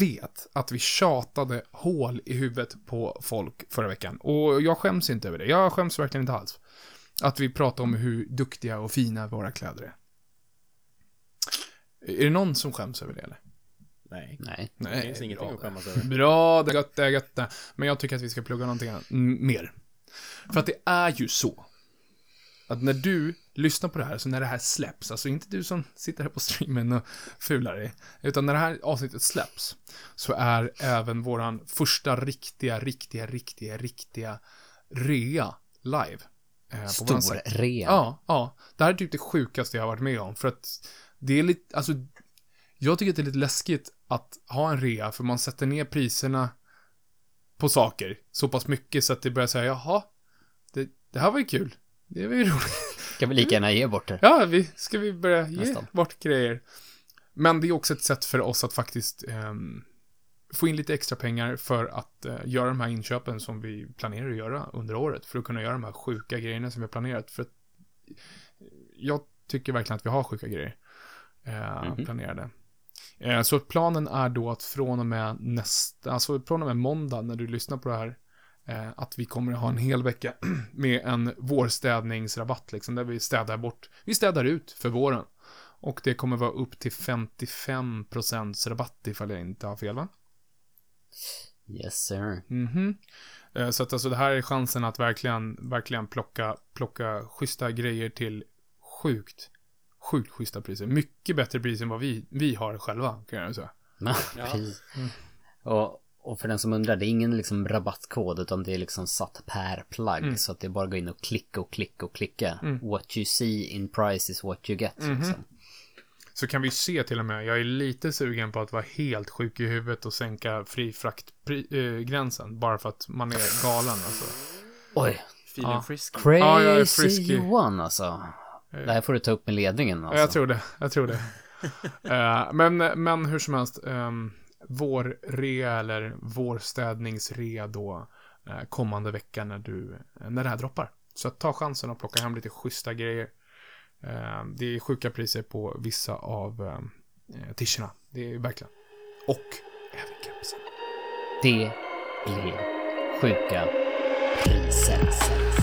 [SPEAKER 2] vet att vi tjatade hål i huvudet på folk förra veckan. Och jag skäms inte över det. Jag skäms verkligen inte alls. Att vi pratar om hur duktiga och fina våra kläder är. Är det någon som skäms över det eller?
[SPEAKER 3] Nej.
[SPEAKER 1] Nej.
[SPEAKER 3] Det
[SPEAKER 2] Nej.
[SPEAKER 3] finns ingenting
[SPEAKER 2] bra.
[SPEAKER 3] att skämmas över.
[SPEAKER 2] Bra, det är gött, det är gött det. Men jag tycker att vi ska plugga någonting mer. För att det är ju så. Att när du lyssnar på det här, så när det här släpps, alltså inte du som sitter här på streamen och fular dig, utan när det här avsnittet släpps, så är även våran första riktiga, riktiga, riktiga, riktiga rea live. Eh,
[SPEAKER 1] Stor rea.
[SPEAKER 2] Ja, ja. Det här är typ det sjukaste jag har varit med om. För att det är lite, alltså, jag tycker att det är lite läskigt att ha en rea, för man sätter ner priserna på saker så pass mycket så att det börjar säga, jaha, det, det här var ju kul. Det var ju [laughs] roligt.
[SPEAKER 1] Kan vi lika gärna ge bort det.
[SPEAKER 2] Ja, vi, ska vi börja ge
[SPEAKER 1] Nästan.
[SPEAKER 2] bort grejer? Men det är också ett sätt för oss att faktiskt ehm, få in lite extra pengar för att eh, göra de här inköpen som vi planerar att göra under året. För att kunna göra de här sjuka grejerna som vi har planerat. För att jag tycker verkligen att vi har sjuka grejer eh,
[SPEAKER 1] Mhm.
[SPEAKER 2] planerade. Eh, så planen är då att från och med nästa, alltså från och med måndag när du lyssnar på det här, eh, att vi kommer att ha en hel vecka [clears throat] med en vårstädningsrabatt liksom, där vi städar bort, vi städar ut för våren. Och det kommer vara upp till 55% rabatt ifall jag inte har fel va?
[SPEAKER 1] Yes sir.
[SPEAKER 2] Mhm. Eh, Så att alltså det här är chansen att verkligen, verkligen plocka, plocka schyssta grejer till sjukt, sjukt schyssta priser. Mycket bättre priser än vad vi, vi har själva, kan jag säga. [laughs]
[SPEAKER 1] Ja, precis. Och, och för den som undrar, det är ingen liksom rabattkod utan det är liksom satt per plagg.
[SPEAKER 2] Mm.
[SPEAKER 1] Så att det är bara att gå in och klicka och klicka och klicka.
[SPEAKER 2] Mm.
[SPEAKER 1] What you see in price is what you get.
[SPEAKER 2] Mhm.
[SPEAKER 1] Liksom.
[SPEAKER 2] Så kan vi se till och med, jag är lite sugen på att vara helt sjuk i huvudet och sänka fri fraktgränsen. bara för att man är galen alltså.
[SPEAKER 1] Oj,
[SPEAKER 3] Feeling
[SPEAKER 2] Ja.
[SPEAKER 3] frisky.
[SPEAKER 1] crazy
[SPEAKER 2] Ja, jag är frisky.
[SPEAKER 1] Johan alltså. Det här får du ta upp med ledningen alltså.
[SPEAKER 2] Ja, jag tror det, jag tror det. [laughs] Eh, men, men hur som helst, um, vår rea eller vårstädningsrea då eh, kommande vecka när du, när det här droppar. Så ta chansen att plocka hem lite schyssta grejer. Eh, det är sjuka priser på vissa av uh, tischerna. Det är verkligen. Och även kepsen.
[SPEAKER 1] Det blir sjuka priser.